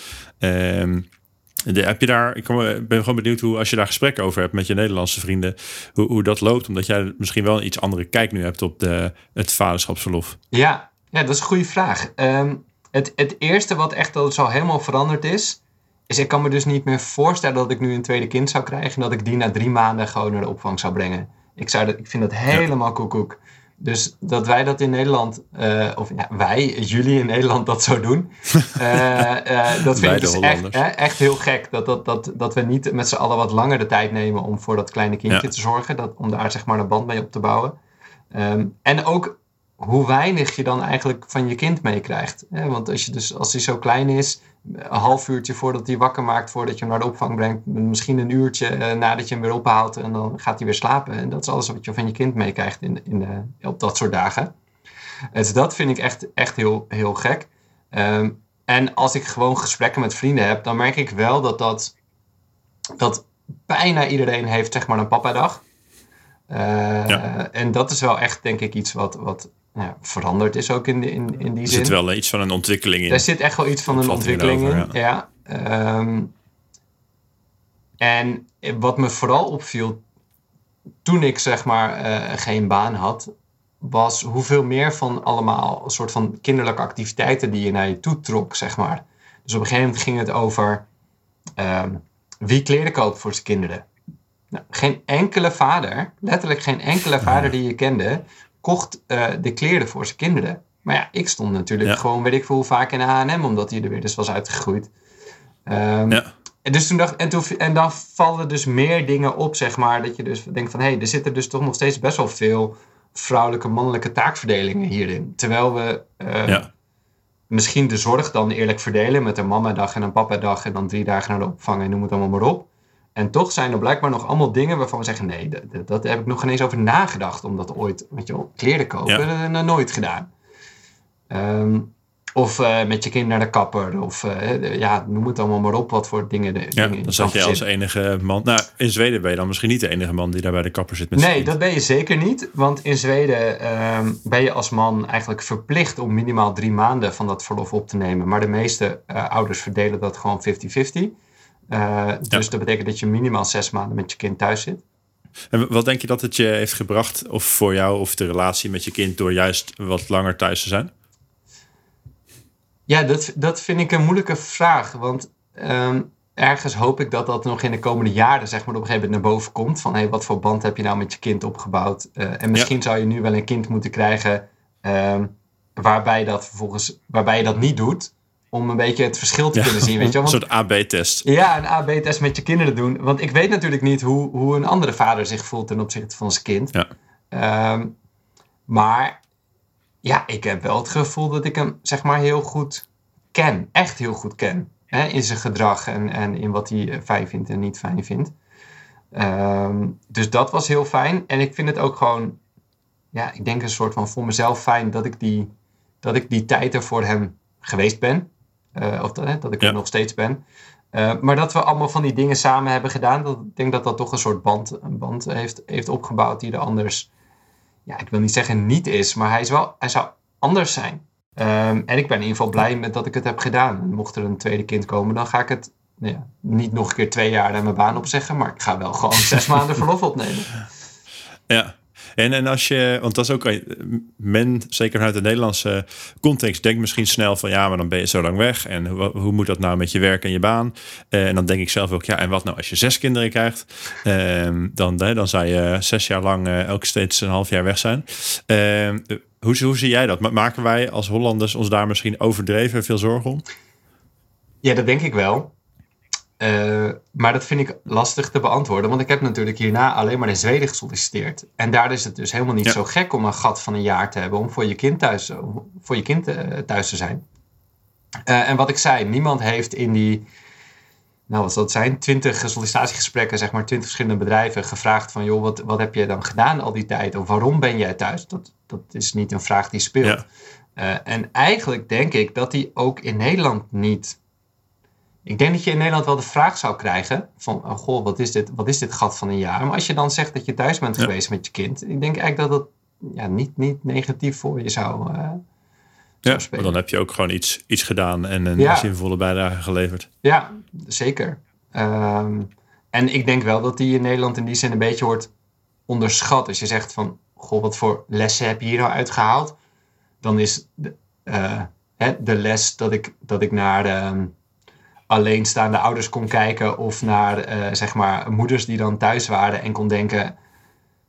Ehm, de, heb je daar, ik ben gewoon benieuwd hoe, als je daar gesprekken over hebt met je Nederlandse vrienden, hoe, hoe dat loopt, omdat jij misschien wel een iets andere kijk nu hebt op de, het vaderschapsverlof. Ja, ja, dat is een goede vraag. Um, het, het eerste wat echt al zo helemaal veranderd is, is ik kan me dus niet meer voorstellen dat ik nu een tweede kind zou krijgen en dat ik die na drie maanden gewoon naar de opvang zou brengen. Ik, zou dat, ik vind dat helemaal ja. koekoek. Dus dat wij dat in Nederland, uh, of ja, wij, jullie in Nederland dat zo doen, uh, uh, dat vind ik dus echt, echt heel gek. Dat, dat, dat, dat we niet met z'n allen wat langer de tijd nemen om voor dat kleine kindje ja. te zorgen. Dat, om daar zeg maar een band mee op te bouwen. Um, en ook hoe weinig je dan eigenlijk van je kind meekrijgt. Want als, je dus, als hij zo klein is, een half uurtje voordat hij wakker maakt, voordat je hem naar de opvang brengt, misschien een uurtje uh, nadat je hem weer ophaalt en dan gaat hij weer slapen. En dat is alles wat je van je kind meekrijgt in, in, uh, op dat soort dagen. Dus dat vind ik echt, echt heel, heel gek. Um, en als ik gewoon gesprekken met vrienden heb, dan merk ik wel dat, dat, dat bijna iedereen heeft zeg maar een papadag. Uh, ja. En dat is wel echt denk ik iets wat, wat ja, veranderd is ook in, in, in die er zin. Er zit wel iets van een ontwikkeling in. Er zit echt wel iets van een ontwikkeling in, ja. ja. Um, en wat me vooral opviel toen ik zeg maar uh, geen baan had, was hoeveel meer van allemaal een soort van kinderlijke activiteiten die je naar je toe trok, zeg maar. Dus op een gegeven moment ging het over um, wie kleren koopt voor zijn kinderen. Nou, geen enkele vader, letterlijk geen enkele vader die je kende, kocht uh, de kleren voor zijn kinderen. Maar ja, ik stond natuurlijk ja. gewoon, weet ik veel, vaak in H&M, omdat hij er weer dus was uitgegroeid. Um, ja. En, dus toen dacht, en, toen, en dan vallen dus meer dingen op, zeg maar, dat je dus denkt van, hé, hey, er zitten dus toch nog steeds best wel veel vrouwelijke, mannelijke taakverdelingen hierin. Terwijl we uh, ja. misschien de zorg dan eerlijk verdelen met een mamadag en een papadag en dan drie dagen naar de opvang en noem het allemaal maar op. En toch zijn er blijkbaar nog allemaal dingen waarvan we zeggen: nee, dat, dat heb ik nog geen eens over nagedacht om dat ooit, weet je wel, kleren kopen, ja. dat heb ik nooit gedaan. Um, of uh, met je kind naar de kapper, of uh, ja, noem het allemaal maar op, wat voor dingen. De, ja, dingen dan zat je als enige man. Nou, in Zweden ben je dan misschien niet de enige man die daar bij de kapper zit. Met nee, dat ben je zeker niet. Want in Zweden um, ben je als man eigenlijk verplicht om minimaal drie maanden van dat verlof op te nemen. Maar de meeste ouders verdelen dat gewoon 50-50. Uh, dus dat betekent dat je minimaal zes maanden met je kind thuis zit. En wat denk je dat het je heeft gebracht, of voor jou of de relatie met je kind, door juist wat langer thuis te zijn? Ja, dat, dat vind ik een moeilijke vraag. Want um, ergens hoop ik dat dat nog in de komende jaren zeg maar, op een gegeven moment naar boven komt. Van hey, wat voor band heb je nou met je kind opgebouwd? Uh, en misschien zou je nu wel een kind moeten krijgen uh, waarbij, dat vervolgens, waarbij je dat niet doet. Om een beetje het verschil te kunnen zien. Weet je? Want, een soort AB-test. Ja, een AB-test met je kinderen doen. Want ik weet natuurlijk niet hoe, hoe een andere vader zich voelt ten opzichte van zijn kind. Ja. Um, maar ja, ik heb wel het gevoel dat ik hem zeg maar heel goed ken. Echt heel goed ken. Hè, in zijn gedrag en, en in wat hij eh, fijn vindt en niet fijn vindt. Um, dus dat was heel fijn. En ik vind het ook gewoon, ja, ik denk een soort van voor mezelf fijn dat ik die, dat ik die tijd er voor hem geweest ben. Uh, of dat, dat ik er nog steeds ben. Uh, maar dat we allemaal van die dingen samen hebben gedaan. Dat, ik denk dat dat toch een soort band, een band heeft, heeft opgebouwd die er anders ja, ik wil niet zeggen niet is, maar hij, is wel, hij zou anders zijn. Um, en ik ben in ieder geval blij met dat ik het heb gedaan. Mocht er een tweede kind komen, dan ga ik het nou ja, niet nog een keer twee jaar naar mijn baan opzeggen, maar ik ga wel gewoon zes maanden verlof opnemen. Ja, en, en als je, want dat is ook, men, zeker vanuit de Nederlandse context, denkt misschien snel van ja, maar dan ben je zo lang weg. En hoe, hoe moet dat nou met je werk en je baan? Uh, en dan denk ik zelf ook, ja, en wat nou als je zes kinderen krijgt? Uh, dan, dan zou je zes jaar lang uh, elke steeds een half jaar weg zijn. Ehm, hoe, hoe zie jij dat? Maken wij als Hollanders ons daar misschien overdreven veel zorgen om? Ja, dat denk ik wel. Uh, maar dat vind ik lastig te beantwoorden, want ik heb natuurlijk hierna alleen maar in Zweden gesolliciteerd. En daar is het dus helemaal niet zo gek om een gat van een jaar te hebben om voor je kind thuis, voor je kind, uh, thuis te zijn. Uh, en wat ik zei, niemand heeft in die, nou wat zal het zijn, twintig sollicitatiegesprekken, zeg maar twintig verschillende bedrijven gevraagd van joh, wat, wat heb je dan gedaan al die tijd? Of waarom ben jij thuis? Dat, dat is niet een vraag die speelt. Ja. en eigenlijk denk ik dat die ook in Nederland niet ik denk dat je in Nederland wel de vraag zou krijgen van, oh, goh, wat is, dit, wat is dit gat van een jaar? Maar als je dan zegt dat je thuis bent geweest met je kind, ik denk eigenlijk dat dat ja, niet, niet negatief voor je zou, uh, ja, maar dan heb je ook gewoon iets, iets gedaan en een zinvolle bijdrage geleverd. Ja, zeker. Um, en ik denk wel dat die in Nederland in die zin een beetje wordt onderschat. Als je zegt van, goh, wat voor lessen heb je hier nou uitgehaald? Dan is de, uh, hè, de les dat ik, dat ik naar de alleenstaande ouders kon kijken of naar uh, zeg maar moeders die dan thuis waren en kon denken: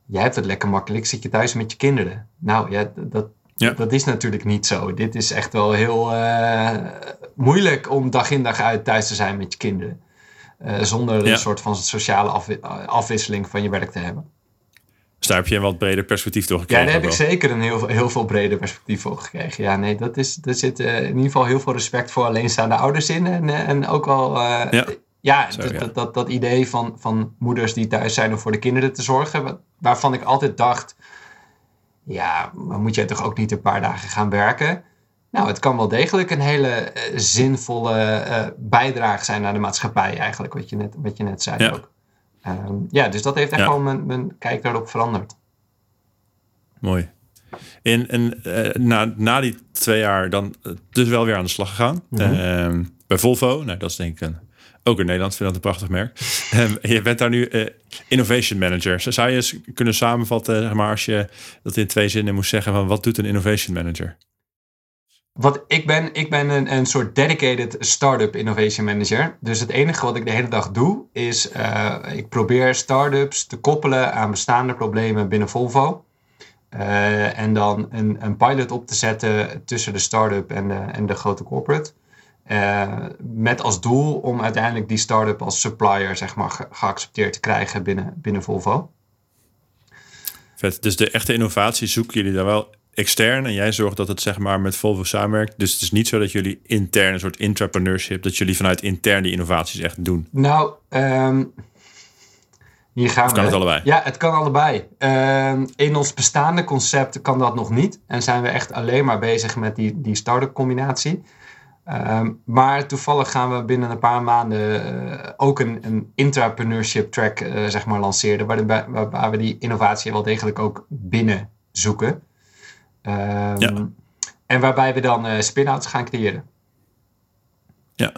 jij hebt het lekker makkelijk, zit je thuis met je kinderen. Nou ja, dat, dat is natuurlijk niet zo. Dit is echt wel heel uh, moeilijk om dag in dag uit thuis te zijn met je kinderen. Uh, zonder een soort van sociale afwisseling van je werk te hebben. Dus daar heb je een wat breder perspectief door gekregen. Ja, daar heb ik zeker een heel, heel veel breder perspectief voor gekregen. Ja, nee, dat is, er zit uh, in ieder geval heel veel respect voor alleenstaande ouders in. En, uh, en ook wel, uh, ja, ja, Zo, dat, ja. Dat, dat, dat, idee van, van moeders die thuis zijn om voor de kinderen te zorgen. Waarvan ik altijd dacht, ja, maar moet jij toch ook niet een paar dagen gaan werken? Nou, het kan wel degelijk een hele zinvolle bijdrage zijn naar de maatschappij eigenlijk, wat je net, wat je net zei ja. ook. Um, ja, dus dat heeft echt ja. gewoon mijn, mijn kijk daarop veranderd. Mooi. En, en uh, na, na die twee jaar dan dus wel weer aan de slag gegaan. Mm -hmm. uh, bij Volvo, nou dat is denk ik een, ook in Nederland, vind ik dat een prachtig merk. Um, je bent daar nu uh, innovation manager. Zou je eens kunnen samenvatten, zeg maar, als je dat in twee zinnen moest zeggen, van wat doet een innovation manager? Wat ik ben, ik ben een, een soort dedicated startup innovation manager. Dus het enige wat ik de hele dag doe, is uh, ik probeer startups te koppelen aan bestaande problemen binnen Volvo. Uh, en dan een, een pilot op te zetten tussen de start-up en de, en de grote corporate. Uh, met als doel om uiteindelijk die start-up als supplier zeg maar, ge geaccepteerd te krijgen binnen, binnen Volvo. Vet. Dus de echte innovatie zoeken jullie daar wel extern en jij zorgt dat het zeg maar met Volvo samenwerkt. Dus het is niet zo dat jullie intern een soort intrapreneurship, dat jullie vanuit intern die innovaties echt doen. Nou, um, hier gaan of we. kan het allebei? Ja, het kan allebei. Um, in ons bestaande concept kan dat nog niet. En zijn we echt alleen maar bezig met die, die start-up combinatie. Um, maar toevallig gaan we binnen een paar maanden uh, ook een, een intrapreneurship track uh, zeg maar lanceren. Waar, waar, waar we die innovatie wel degelijk ook binnen zoeken. Um, ja. En waarbij we dan uh, spin-outs gaan creëren. Ja,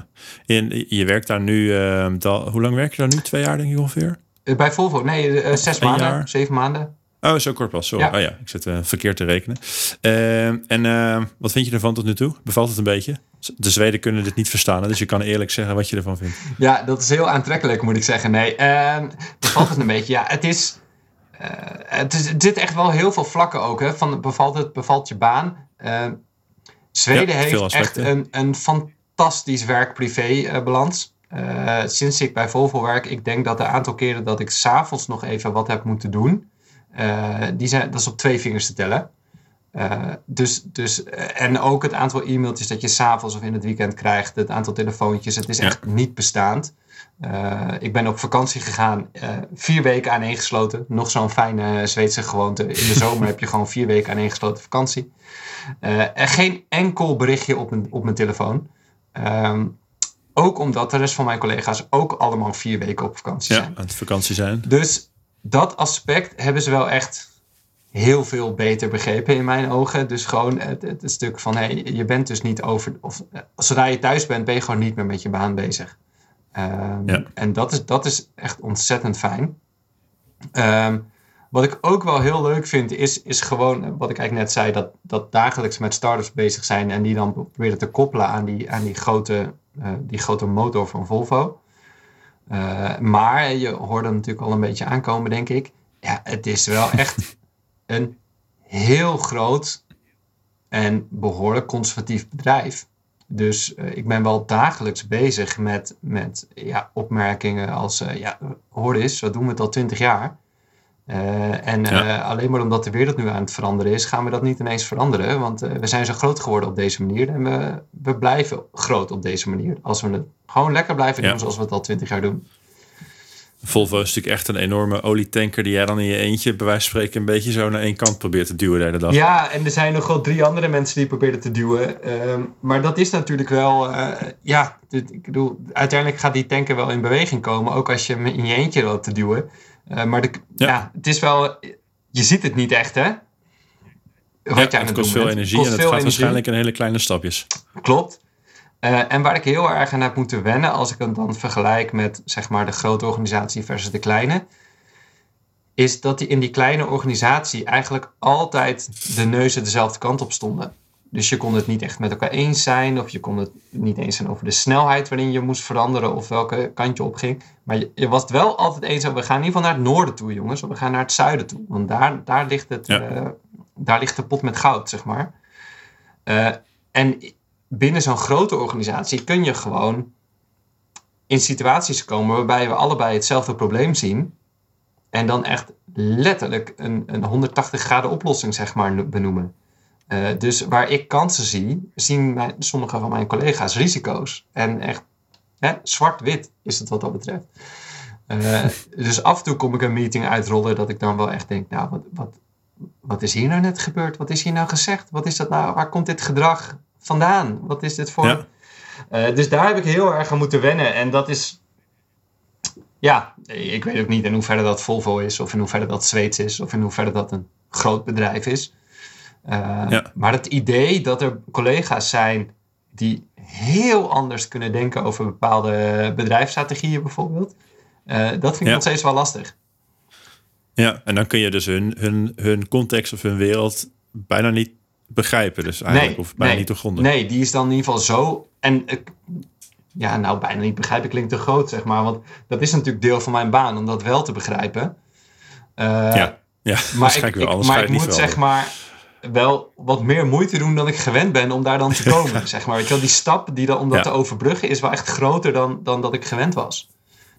en je werkt daar nu, uh, hoe lang werk je daar nu? Twee jaar denk ik ongeveer? Uh, bij Volvo? Nee, uh, zes maanden, jaar. zeven maanden. Oh, zo kort pas. Sorry. Ja. Oh ja, ik zit verkeerd te rekenen. Uh, en wat vind je ervan tot nu toe? Bevalt het een beetje? De Zweden kunnen dit niet verstaan, dus je kan eerlijk zeggen wat je ervan vindt. Ja, dat is heel aantrekkelijk, moet ik zeggen. Nee, ehm, bevalt het een beetje? Ja, het is, eh, het is... Het zit echt wel heel veel vlakken ook. Hè, van bevalt het, bevalt je baan? Ehm, Zweden ja, heeft echt een, een fantastisch werk-privé-balans. Uh, sinds ik bij Volvo werk, ik denk dat de aantal keren dat ik s'avonds nog even wat heb moeten doen, uh, die zijn, dat is op twee vingers te tellen. Uh, dus, dus, en ook het aantal e-mailtjes dat je s'avonds of in het weekend krijgt, het aantal telefoontjes, het is echt niet bestaand. Ik ben op vakantie gegaan, vier weken aaneengesloten. Nog zo'n fijne Zweedse gewoonte. In de zomer heb je gewoon vier weken aaneengesloten vakantie. en geen enkel berichtje op mijn, op mijn telefoon. Um, ook omdat de rest van mijn collega's ook allemaal vier weken op vakantie ja, zijn. aan het vakantie zijn. Dus dat aspect hebben ze wel echt heel veel beter begrepen in mijn ogen. Dus gewoon het, het, het stuk van, hey, je bent dus niet over... Of, zodra je thuis bent, ben je gewoon niet meer met je baan bezig. Um, ja. En dat is, dat is echt ontzettend fijn. Um, wat ik ook wel heel leuk vind, is, is gewoon, wat ik eigenlijk net zei, dat, dat dagelijks met startups bezig zijn en die dan proberen te koppelen aan die, aan die, grote, uh, die grote motor van Volvo. Uh, maar je hoorde natuurlijk al een beetje aankomen, denk ik. Ja, het is wel echt een heel groot en behoorlijk conservatief bedrijf. Dus uh, ik ben wel dagelijks bezig met, met ja, opmerkingen als: ja, hoor eens, wat doen we het al twintig jaar? Uh, en ja. alleen maar omdat de wereld nu aan het veranderen is, gaan we dat niet ineens veranderen. Want we zijn zo groot geworden op deze manier. En we, we blijven groot op deze manier. Als we het gewoon lekker blijven doen zoals we het al twintig jaar doen. Volvo is natuurlijk echt een enorme olietanker die jij dan in je eentje, bij wijze van spreken, een beetje zo naar één kant probeert te duwen de hele dag. Ja, en er zijn nog wel drie andere mensen die proberen te duwen. Uh, maar dat is natuurlijk wel, uh, ja, dit, ik bedoel, uiteindelijk gaat die tanker wel in beweging komen, ook als je hem in je eentje loopt te duwen. Uh, maar de, ja. ja. het is wel, je ziet het niet echt, hè? Wat ja, jij het kost veel energie kost en het gaat energie. waarschijnlijk in hele kleine stapjes. Klopt. Uh, en waar ik heel erg aan heb moeten wennen, als ik het dan vergelijk met zeg maar, de grote organisatie versus de kleine, is dat die in die kleine organisatie eigenlijk altijd de neuzen dezelfde kant op stonden. Dus je kon het niet echt met elkaar eens zijn, of je kon het niet eens zijn over de snelheid waarin je moest veranderen of welke kant je op ging. Maar je, je was het wel altijd eens over, we gaan in ieder geval naar het noorden toe, jongens, of we gaan naar het zuiden toe. Want daar, daar, ligt, het, ja. uh, daar ligt de pot met goud, zeg maar. Uh, en binnen zo'n grote organisatie kun je gewoon in situaties komen waarbij we allebei hetzelfde probleem zien. En dan echt letterlijk een, een 180 graden oplossing, zeg maar, benoemen. Uh, dus waar ik kansen zie, zien mijn, sommige van mijn collega's risico's. En echt zwart-wit is het wat dat betreft. Uh, dus af en toe kom ik een meeting uitrollen dat ik dan wel echt denk, nou, wat, wat, wat is hier nou net gebeurd? Wat is hier nou gezegd? Wat is dat nou? Waar komt dit gedrag vandaan? Wat is dit voor... Ja. Uh, dus daar heb ik heel erg aan moeten wennen. En dat is... Ja, ik weet ook niet in hoeverre dat Volvo is, of in hoeverre dat Zweeds is, of in hoeverre dat een groot bedrijf is. Uh, ja. Maar het idee dat er collega's zijn die heel anders kunnen denken over bepaalde bedrijfsstrategieën bijvoorbeeld, uh, dat vind ik ja. nog steeds wel lastig. Ja, en dan kun je dus hun, hun, hun context of hun wereld bijna niet begrijpen. Dus eigenlijk, nee, of bijna nee, niet doorgronden. Nee, die is dan in ieder geval zo. En ja, nou, bijna niet begrijpen klinkt te groot, zeg maar. Want dat is natuurlijk deel van mijn baan om dat wel te begrijpen. Uh, ja, ja, maar ik, wel, ik, maar ik moet zeg maar wel wat meer moeite doen dan ik gewend ben om daar dan te komen. zeg maar. Weet je wel, die stap die dan, om dat ja. te overbruggen is wel echt groter dan, dan dat ik gewend was.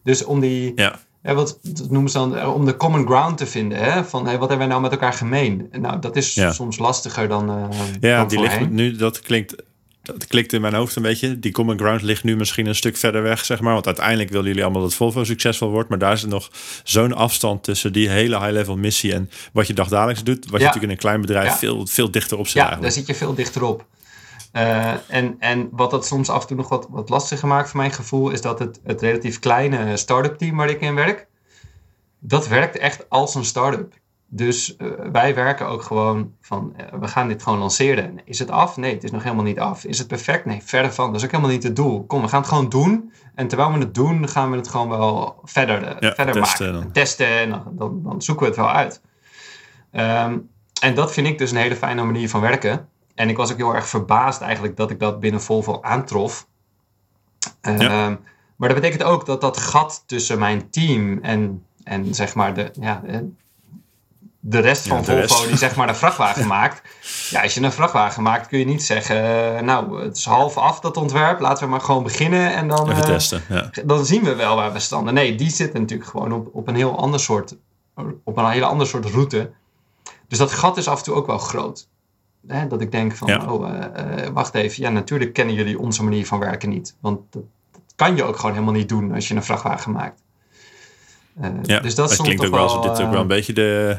Dus om die, ja. Ja, wat dat noemen ze dan, om de common ground te vinden. Hè? Van hey, wat hebben wij nou met elkaar gemeen? Nou, dat is ja. soms lastiger dan. Uh, ja, dan die ligt nu, dat klinkt. Dat klikt in mijn hoofd een beetje. Die common ground ligt nu misschien een stuk verder weg, zeg maar. Want uiteindelijk willen jullie allemaal dat Volvo succesvol wordt. Maar daar is er nog zo'n afstand tussen die hele high-level missie en wat je dagdagelijks doet. Wat je natuurlijk in een klein bedrijf ja. veel, veel dichter op zit. Ja, eigenlijk. daar zit je veel dichter op. Uh, en, en wat dat soms af en toe nog wat, wat lastiger maakt voor mijn gevoel, is dat het, het relatief kleine start-up team waar ik in werk, dat werkt echt als een start-up. Dus uh, wij werken ook gewoon van, uh, we gaan dit gewoon lanceren. Is het af? Nee, het is nog helemaal niet af. Is het perfect? Nee, verder van. Dat is ook helemaal niet het doel. Kom, we gaan het gewoon doen. En terwijl we het doen, gaan we het gewoon wel verder, uh, ja, verder testen maken. Testen en dan, dan, dan, zoeken we het wel uit. Ehm, en dat vind ik dus een hele fijne manier van werken. En ik was ook heel erg verbaasd eigenlijk dat ik dat binnen Volvo aantrof. Ehm, maar dat betekent ook dat dat gat tussen mijn team en, en zeg maar de, ja, de rest van Volvo die zeg maar een vrachtwagen maakt. Ja, als je een vrachtwagen maakt kun je niet zeggen, eh, nou het is half af dat ontwerp, laten we maar gewoon beginnen en dan, Even eh, testen, ja. dan zien we wel waar we staan. Nee, die zitten natuurlijk gewoon op, op een heel ander soort, op een hele ander soort route. Dus dat gat is af en toe ook wel groot. Hè, dat ik denk van, oh, uh, wacht even, ja natuurlijk kennen jullie onze manier van werken niet. Want dat, dat kan je ook gewoon helemaal niet doen als je een vrachtwagen maakt. Uh, ja, dus dat het klinkt ook wel alsof dit ook wel een beetje de.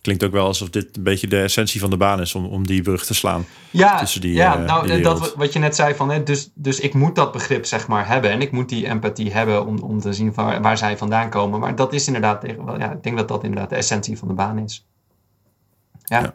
Klinkt ook wel alsof dit een beetje de essentie van de baan is om, om die brug te slaan. Ja, tussen die, ja uh, nou, die dat wat je net zei van, hè, dus, dus ik moet dat begrip zeg maar hebben en ik moet die empathie hebben om, om te zien waar, waar zij vandaan komen. Maar dat is inderdaad, tegen, ja, ik denk dat dat inderdaad de essentie van de baan is. Ja. ja.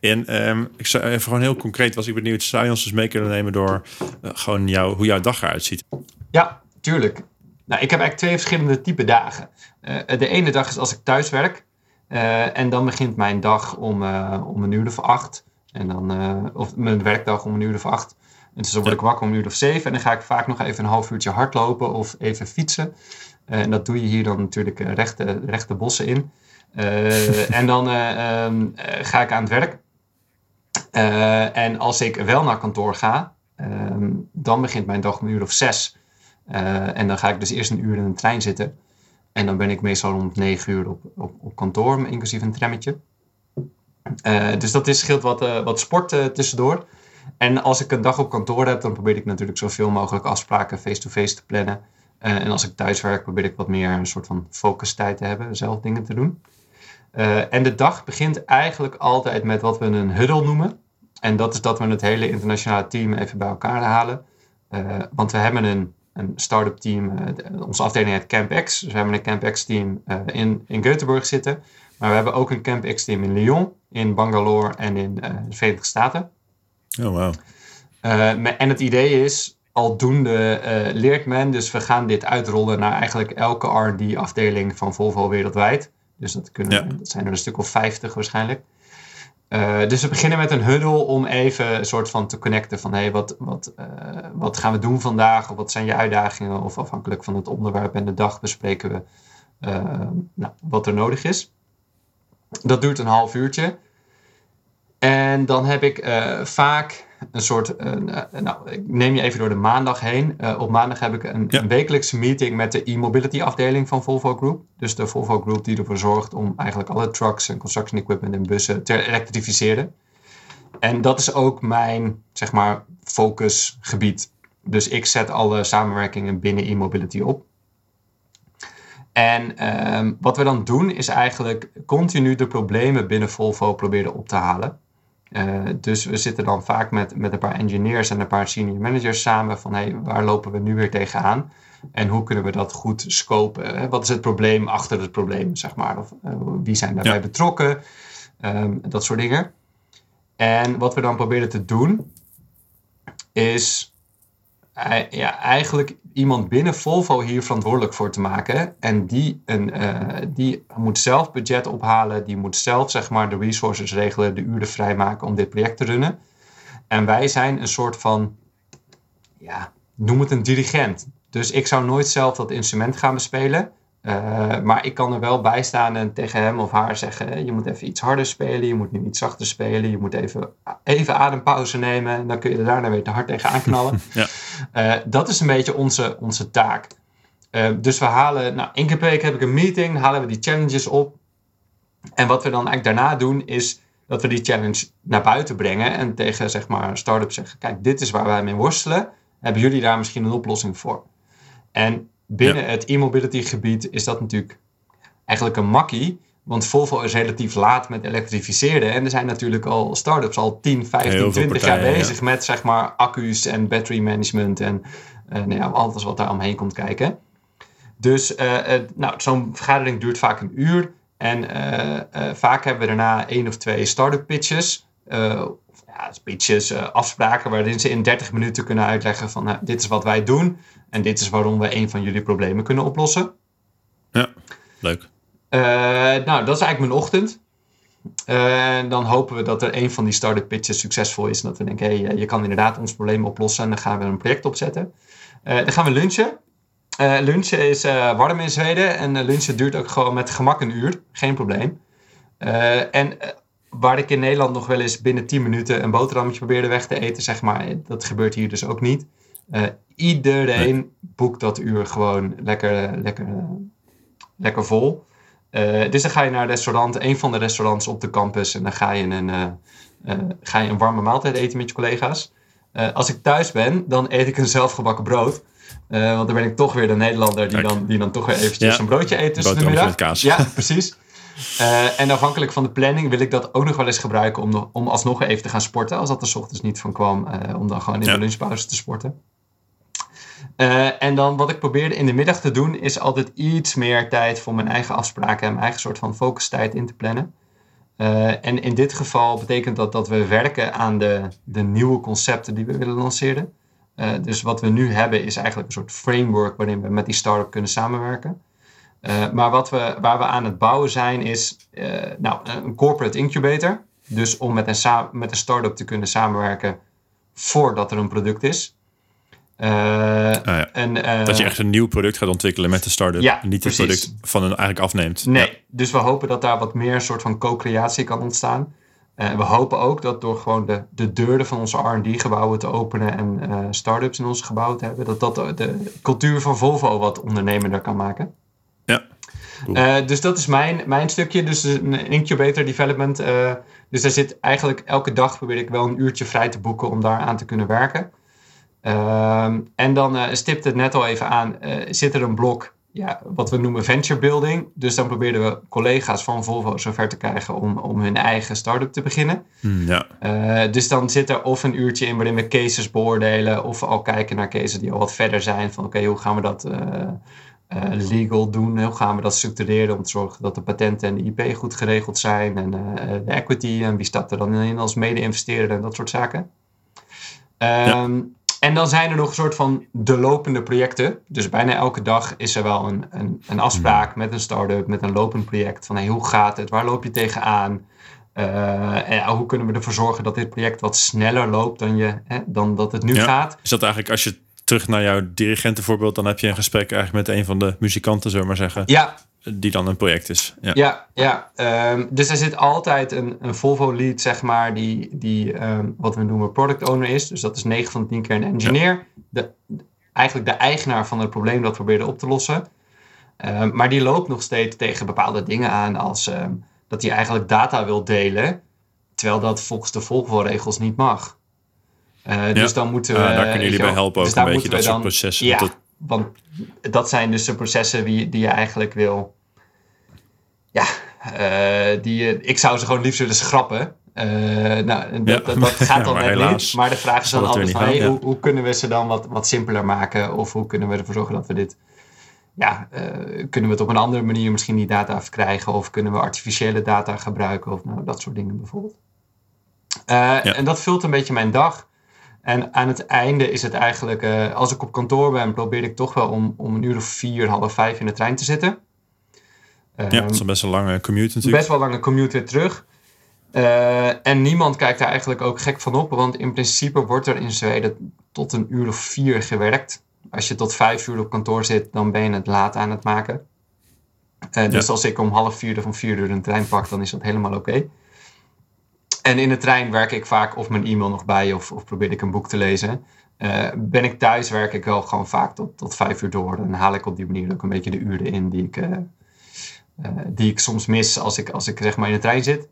En um, ik zou even gewoon heel concreet was ik benieuwd, zou je ons dus mee kunnen nemen door uh, gewoon jou, hoe jouw dag eruit ziet? Ja, tuurlijk. Nou, ik heb eigenlijk twee verschillende type dagen. Uh, de ene dag is als ik thuis werk. Uh, en dan begint mijn dag om, om een uur of acht. En dan, of mijn werkdag om een uur of acht. En dus dan word ik wakker om een uur of zeven. En dan ga ik vaak nog even een half uurtje hardlopen of even fietsen. en dat doe je hier dan natuurlijk rechte, rechte bossen in. En dan um, ga ik aan het werk. en als ik wel naar kantoor ga, um, dan begint mijn dag om een uur of zes. En dan ga ik dus eerst een uur in een trein zitten. En dan ben ik meestal rond negen uur op, op, op kantoor, inclusief een trammetje. Dus dat is, scheelt wat, wat sport tussendoor. En als ik een dag op kantoor heb, dan probeer ik natuurlijk zoveel mogelijk afspraken face-to-face -face te plannen. en als ik thuis werk, probeer ik wat meer een soort van focus tijd te hebben, zelf dingen te doen. En de dag begint eigenlijk altijd met wat we een huddle noemen. En dat is dat we het hele internationale team even bij elkaar halen. want we hebben een een start-up team. Uh, onze afdeling heet CampX. Dus we hebben een CampX team in, in Göteborg zitten. Maar we hebben ook een CampX team in Lyon, in Bangalore en in de Verenigde Staten. Oh, wow. en het idee is, aldoende leert men. Dus we gaan dit uitrollen naar eigenlijk elke R&D-afdeling van Volvo wereldwijd. Dus dat, kunnen, ja. dat zijn er een stuk of 50 waarschijnlijk. Uh, dus we beginnen met een huddle om even een soort van te connecten van hey, wat, wat, uh, wat gaan we doen vandaag? Of wat zijn je uitdagingen? Of afhankelijk van het onderwerp en de dag bespreken we uh, nou, wat er nodig is. Dat duurt een half uurtje. En dan heb ik vaak een soort, uh, nou, ik neem je even door de maandag heen. Uh, op maandag heb ik een, ja. een wekelijkse meeting met de e-mobility afdeling van Volvo Group. Dus de Volvo Group die ervoor zorgt om eigenlijk alle trucks en construction equipment en bussen te elektrificeren. En dat is ook mijn, zeg maar, focusgebied. Dus ik zet alle samenwerkingen binnen e-mobility op. En um, wat we dan doen is eigenlijk continu de problemen binnen Volvo proberen op te halen. Uh, dus we zitten dan vaak met, met een paar engineers en een paar senior managers samen van hey, waar lopen we nu weer tegenaan? En hoe kunnen we dat goed scopen? Wat is het probleem achter het probleem, zeg maar? Of uh, wie zijn daarbij ja. betrokken? Um, dat soort dingen. En wat we dan proberen te doen, is ja, eigenlijk iemand binnen Volvo hier verantwoordelijk voor te maken. En die, een, uh, die moet zelf budget ophalen, die moet zelf zeg maar, de resources regelen, de uren vrijmaken om dit project te runnen. En wij zijn een soort van, ja, noem het een dirigent. Dus ik zou nooit zelf dat instrument gaan bespelen. Uh, maar ik kan er wel bij staan en tegen hem of haar zeggen: je moet even iets harder spelen, je moet nu iets zachter spelen, je moet even, even adempauze nemen en dan kun je er daarna weer te hard tegen aanknallen. ja. uh, dat is een beetje onze, onze taak. Uh, dus we halen, nou, één keer per week heb ik een meeting, halen we die challenges op. En wat we dan eigenlijk daarna doen, is dat we die challenge naar buiten brengen en tegen zeg maar start-ups zeggen: kijk, dit is waar wij mee worstelen. Hebben jullie daar misschien een oplossing voor? En binnen ja. het e-mobility gebied is dat natuurlijk eigenlijk een makkie. Want Volvo is relatief laat met elektrificeren. En er zijn natuurlijk al start-ups al 10, 15, 20 jaar bezig ja. met zeg maar accu's en battery management en uh, nou ja, alles wat daar omheen komt kijken. Dus uh, uh, nou, zo'n vergadering duurt vaak een uur. En vaak hebben we daarna één of twee start-up pitches. Ja, pitches, afspraken waarin ze in 30 minuten kunnen uitleggen van nou, dit is wat wij doen. En dit is waarom we een van jullie problemen kunnen oplossen. Ja, leuk. Uh, nou, dat is eigenlijk mijn ochtend. Uh, dan hopen we dat er een van die start-up pitches succesvol is. En dat we denken, hé, hey, je kan inderdaad ons probleem oplossen. En dan gaan we een project opzetten. Dan gaan we lunchen. Lunchen is warm in Zweden. En lunchen duurt ook gewoon met gemak een uur. Geen probleem. en waar ik in Nederland nog wel eens binnen 10 minuten een boterhammetje probeerde weg te eten, zeg maar. Dat gebeurt hier dus ook niet. iedereen boekt dat uur gewoon lekker, lekker, lekker vol. Uh, dus dan ga je naar een restaurant, een van de restaurants op de campus. En dan ga je een, uh, uh, ga je een warme maaltijd eten met je collega's. als ik thuis ben, dan eet ik een zelfgebakken brood. want dan ben ik toch weer de Nederlander die, dan, die dan toch weer eventjes ja. een broodje eet tussen de middag. Met kaas. Ja, precies. en afhankelijk van de planning wil ik dat ook nog wel eens gebruiken om, om alsnog even te gaan sporten. Als dat er s ochtends niet van kwam, om dan gewoon in de lunchpauze te sporten. Uh, en dan wat ik probeerde in de middag te doen, is altijd iets meer tijd voor mijn eigen afspraken en mijn eigen soort van focustijd in te plannen. En in dit geval betekent dat dat we werken aan de, de nieuwe concepten die we willen lanceren. Dus wat we nu hebben is eigenlijk een soort framework waarin we met die start-up kunnen samenwerken. Maar wat we, waar we aan het bouwen zijn is nou, een corporate incubator. Dus om met een, met een start-up te kunnen samenwerken voordat er een product is. Uh, ja. en, uh, dat je echt een nieuw product gaat ontwikkelen met de start-up. Ja, niet het product van een eigenlijk afneemt. Nee, ja. dus we hopen dat daar wat meer een soort van co-creatie kan ontstaan. En we hopen ook dat door gewoon de, de deuren van onze R&D-gebouwen te openen en uh, start-ups in onze gebouwen te hebben, dat dat de cultuur van Volvo wat ondernemender kan maken. Cool. dus dat is mijn, mijn stukje, dus een incubator development. dus daar zit eigenlijk elke dag probeer ik wel een uurtje vrij te boeken om daar aan te kunnen werken. Um, en dan uh, stipt het net al even aan, uh, zit er een blok, ja, wat we noemen venture building. Dus dan probeerden we collega's van Volvo zover te krijgen om, om hun eigen start-up te beginnen. Mm, ja. uh, dus dan zit er of een uurtje in waarin we cases beoordelen, of al kijken naar cases die al wat verder zijn. Van oké, okay, hoe gaan we dat legal doen? Hoe gaan we dat structureren om te zorgen dat de patenten en de IP goed geregeld zijn? En de equity en wie staat er dan in als mede-investeerder en dat soort zaken. Um, ja. En dan zijn er nog een soort van de lopende projecten. Dus bijna elke dag is er wel een, een, een afspraak met een start-up, met een lopend project. Van hey, hoe gaat het? Waar loop je tegenaan? Uh, en hoe kunnen we ervoor zorgen dat dit project wat sneller loopt dan, je, hè, dan dat het nu ja. gaat? Is dat eigenlijk als je terug naar jouw dirigentenvoorbeeld, dan heb je een gesprek eigenlijk met een van de muzikanten, zullen we maar zeggen. Ja, die dan een project is. Ja, ja. ja. Um, dus er zit altijd een, een Volvo-lead, zeg maar, die, die um, wat we noemen product owner is. Dus dat is 9 van de 10 keer een engineer. Ja. De, eigenlijk de eigenaar van het probleem dat we proberen op te lossen. Um, maar die loopt nog steeds tegen bepaalde dingen aan, als dat hij eigenlijk data wil delen, terwijl dat volgens de Volvo-regels niet mag. Uh, dus dan moeten we. Uh, daar kunnen jullie bij helpen ook dus een beetje dat soort dan, processen. Ja, dat, want dat zijn dus de processen die, die je eigenlijk wil. Ja, uh, die, ik zou ze gewoon liefst willen schrappen. Uh, nou, dat, ja, dat, gaat dan ja, net niet. Maar de vraag is dan altijd van, hey, hoe, hoe, kunnen we ze dan wat, wat simpeler maken? Of hoe kunnen we ervoor zorgen dat we dit... Ja, uh, kunnen we het op een andere manier misschien die data verkrijgen? Of kunnen we artificiële data gebruiken? Of nou, dat soort dingen bijvoorbeeld. Ja. En dat vult een beetje mijn dag. En aan het einde is het eigenlijk, uh, als ik op kantoor ben, probeer ik toch wel om, om een uur of vier, half vijf in de trein te zitten. Um, ja, dat is een best wel lange commute natuurlijk. Best wel lange commute weer terug. Uh, en niemand kijkt daar eigenlijk ook gek van op, want in principe wordt er in Zweden tot een uur of vier gewerkt. Als je tot vijf uur op kantoor zit, dan ben je het laat aan het maken. Uh, dus ja. als ik om half vier of om vier uur een trein pak, dan is dat helemaal oké. Okay. En in de trein werk ik vaak of mijn e-mail nog bij of, of probeer ik een boek te lezen. Uh, ben ik thuis, werk ik wel gewoon vaak tot, tot vijf uur door. Dan haal ik op die manier ook een beetje de uren in die ik, uh, uh, die ik soms mis als ik, als ik zeg maar in de trein zit.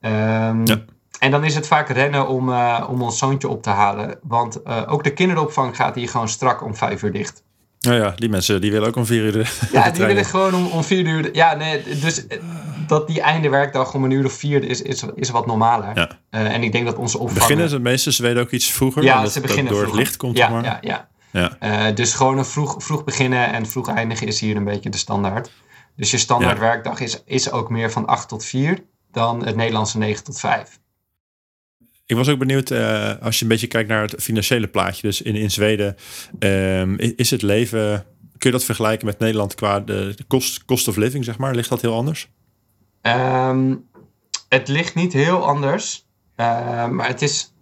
Um, ja. En dan is het vaak rennen om, om ons zoontje op te halen. Want ook de kinderopvang gaat hier gewoon strak om vijf uur dicht. Nou ja, die mensen die willen ook om vier uur. De, ja, die willen gewoon om, om vier uur. Ja, nee, dus dat die einde werkdag om een uur of vier is, is, is wat normaler. Ja. Uh, en ik denk dat onze opvang... Beginnen de meeste Zweden ook iets vroeger? Ja, ze beginnen door vroeger. het licht komt, ja, maar. Ja, ja. ja. Uh, dus gewoon een vroeg, vroeg beginnen en vroeg eindigen is hier een beetje de standaard. Dus je standaard werkdag is, is ook meer van 8 tot 4 dan het Nederlandse 9 tot 5. Ik was ook benieuwd, uh, als je een beetje kijkt naar het financiële plaatje. Dus in, in Zweden, um, is het leven kun je dat vergelijken met Nederland qua de, cost, cost of living, zeg maar? Ligt dat heel anders? Um, het ligt niet heel anders. Uh, maar het is.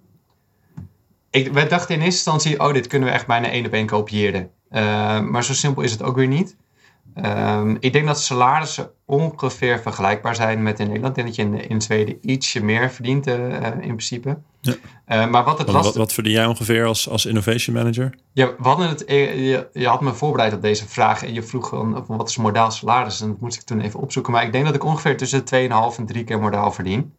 Ik, wij dachten in eerste instantie: oh, dit kunnen we echt bijna één op één kopiëren. Uh, maar zo simpel is het ook weer niet. Um, ik denk dat salarissen ongeveer vergelijkbaar zijn met in Nederland. Ik denk dat je in, in Zweden ietsje meer verdient uh, in principe. Ja. Uh, maar wat het wat, verdien jij ongeveer als, als innovation manager? Ja, we hadden het, je, je had me voorbereid op deze vraag en je vroeg van, wat is modaal salaris? En dat moest ik toen even opzoeken. Maar ik denk dat ik ongeveer tussen 2,5 en 3 keer modaal verdien.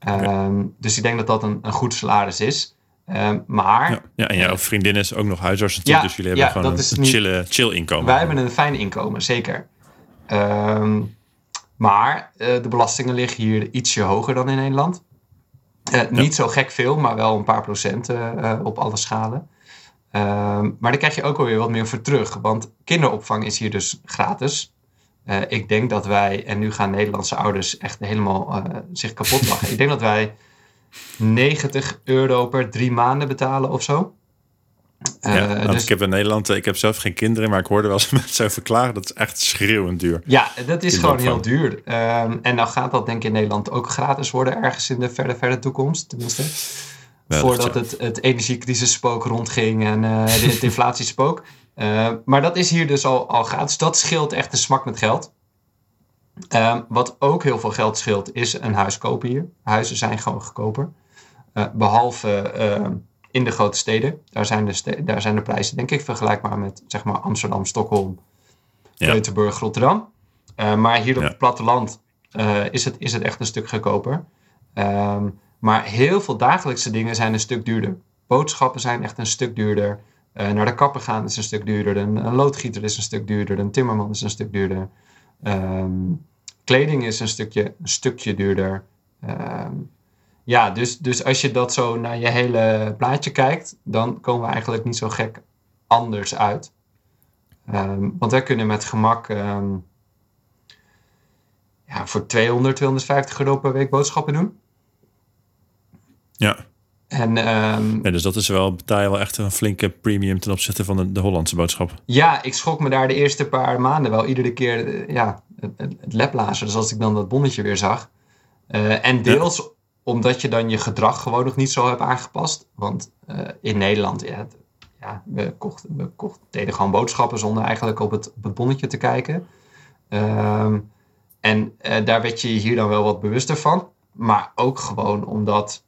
Okay. Um, dus ik denk dat dat een, een goed salaris is. Um, maar... Ja, ja, en jouw vriendin is ook nog huisarts natuurlijk, ja, dus jullie hebben gewoon een, chille, chill inkomen. Wij hebben een fijn inkomen, zeker. Um, maar uh, de belastingen liggen hier ietsje hoger dan in Nederland. Uh, ja. Niet zo gek veel, maar wel een paar procent uh, op alle schalen. Um, maar daar krijg je ook alweer wat meer voor terug. Want kinderopvang is hier dus gratis. ik denk dat wij, en nu gaan Nederlandse ouders echt helemaal zich kapot lachen. ik denk dat wij 90 euro per drie maanden betalen of zo. Ja, uh, dus, ik heb in Nederland, ik heb zelf geen kinderen, maar ik hoorde wel eens mensen verklaren dat is echt schreeuwend duur. Ja, dat is gewoon heel duur. Um, en dan gaat dat denk ik in Nederland ook gratis worden ergens in de verre, verre toekomst, tenminste. Voordat het, het energiecrisisspook rondging en uh, het inflatiespook. Uh, maar dat is hier dus al, al gratis. Dat scheelt echt de smak met geld. Um, wat ook heel veel geld scheelt, is een huis kopen hier. Huizen zijn gewoon goedkoper. Uh, behalve uh, in de grote steden. Daar zijn de, ste daar zijn de prijzen, denk ik, vergelijkbaar met zeg maar, Amsterdam, Stockholm, ja. Göteborg, Rotterdam. Uh, maar hier op ja. het platteland is, het, is het echt een stuk goedkoper. Um, maar heel veel dagelijkse dingen zijn een stuk duurder. Boodschappen zijn echt een stuk duurder. naar de kapper gaan is een stuk duurder. Een, een loodgieter is een stuk duurder. Een timmerman is een stuk duurder. Um, kleding is een stukje, een stukje duurder. Um, ja, dus, dus als je dat zo naar je hele plaatje kijkt, dan komen we eigenlijk niet zo gek anders uit. Um, want wij kunnen met gemak um, ja, voor 200, 250 euro per week boodschappen doen. Ja. En, um, ja, dus dat is wel, betaal je wel echt een flinke premium ten opzichte van de, de Hollandse boodschap. Ja, ik schrok me daar de eerste paar maanden wel iedere keer eh, ja, het, het, het laplazen. Dus als ik dan dat bonnetje weer zag. Uh, en deels ja. omdat je dan je gedrag gewoon nog niet zo hebt aangepast. Want uh, in Nederland, ja, we, kochten, we kochten, deden gewoon boodschappen zonder eigenlijk op het, op het bonnetje te kijken. Um, en daar werd je hier dan wel wat bewuster van. Maar ook gewoon omdat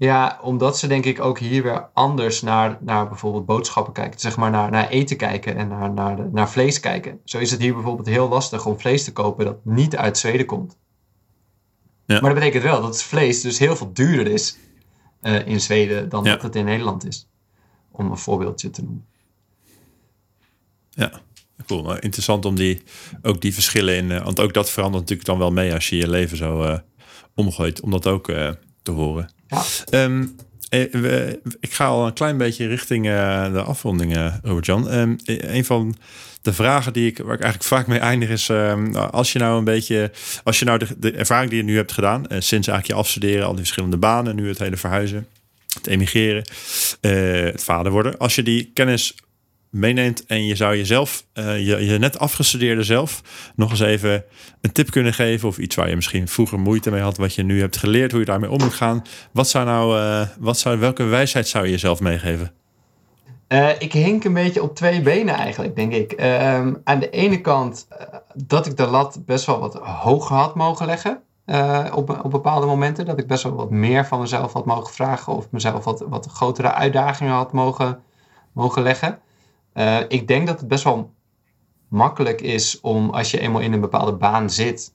ja, omdat ze denk ik ook hier weer anders naar, naar bijvoorbeeld boodschappen kijken. Zeg maar naar, naar eten kijken en naar, naar, de, naar vlees kijken. Zo is het hier bijvoorbeeld heel lastig om vlees te kopen dat niet uit Zweden komt. Ja. Maar dat betekent wel dat het vlees dus heel veel duurder is uh, in Zweden dan ja. dat het in Nederland is. Om een voorbeeldje te noemen. Ja, cool. Nou, interessant om die, ook die verschillen in... Uh, want ook dat verandert natuurlijk dan wel mee als je je leven zo uh, omgooit. Om dat ook te horen. Ja. Um, ik ga al een klein beetje richting uh, de afrondingen, Robert-Jan. Um, een van de vragen die ik, waar ik eigenlijk vaak mee eindig is... Um, als je nou een beetje... Als je nou de, ervaring die je nu hebt gedaan... Sinds eigenlijk je afstuderen, al die verschillende banen... nu het hele verhuizen, het emigreren, het vader worden... Als je die kennis meeneemt en je zou jezelf, uh, je, je net afgestudeerde zelf, nog eens even een tip kunnen geven of iets waar je misschien vroeger moeite mee had, wat je nu hebt geleerd, hoe je daarmee om moet gaan. Wat zou nou, uh, wat zou, welke wijsheid zou je jezelf meegeven? Uh, ik hink een beetje op twee benen eigenlijk, denk ik. Uh, aan de ene kant dat ik de lat best wel wat hoger had mogen leggen. op, op bepaalde momenten. Dat ik best wel wat meer van mezelf had mogen vragen. Of mezelf wat, wat grotere uitdagingen had mogen, mogen leggen. Uh, ik denk dat het best wel makkelijk is om als je eenmaal in een bepaalde baan zit.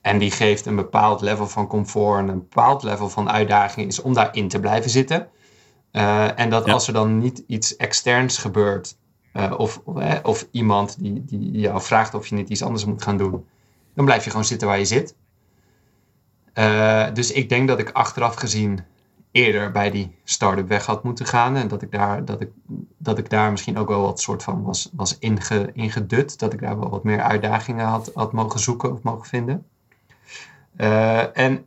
En die geeft een bepaald level van comfort en een bepaald level van uitdaging is om daarin te blijven zitten. Uh, en dat ja. als er dan niet iets externs gebeurt, uh, of, of, of, iemand die, die jou vraagt of je niet iets anders moet gaan doen, dan blijf je gewoon zitten waar je zit. Uh, dus ik denk dat ik achteraf gezien eerder bij die start-up weg had moeten gaan. En dat ik daar, dat ik, dat ik daar misschien ook wel wat soort van was, was inge, ingedut. Dat ik daar wel wat meer uitdagingen had, had mogen zoeken of mogen vinden. Uh, en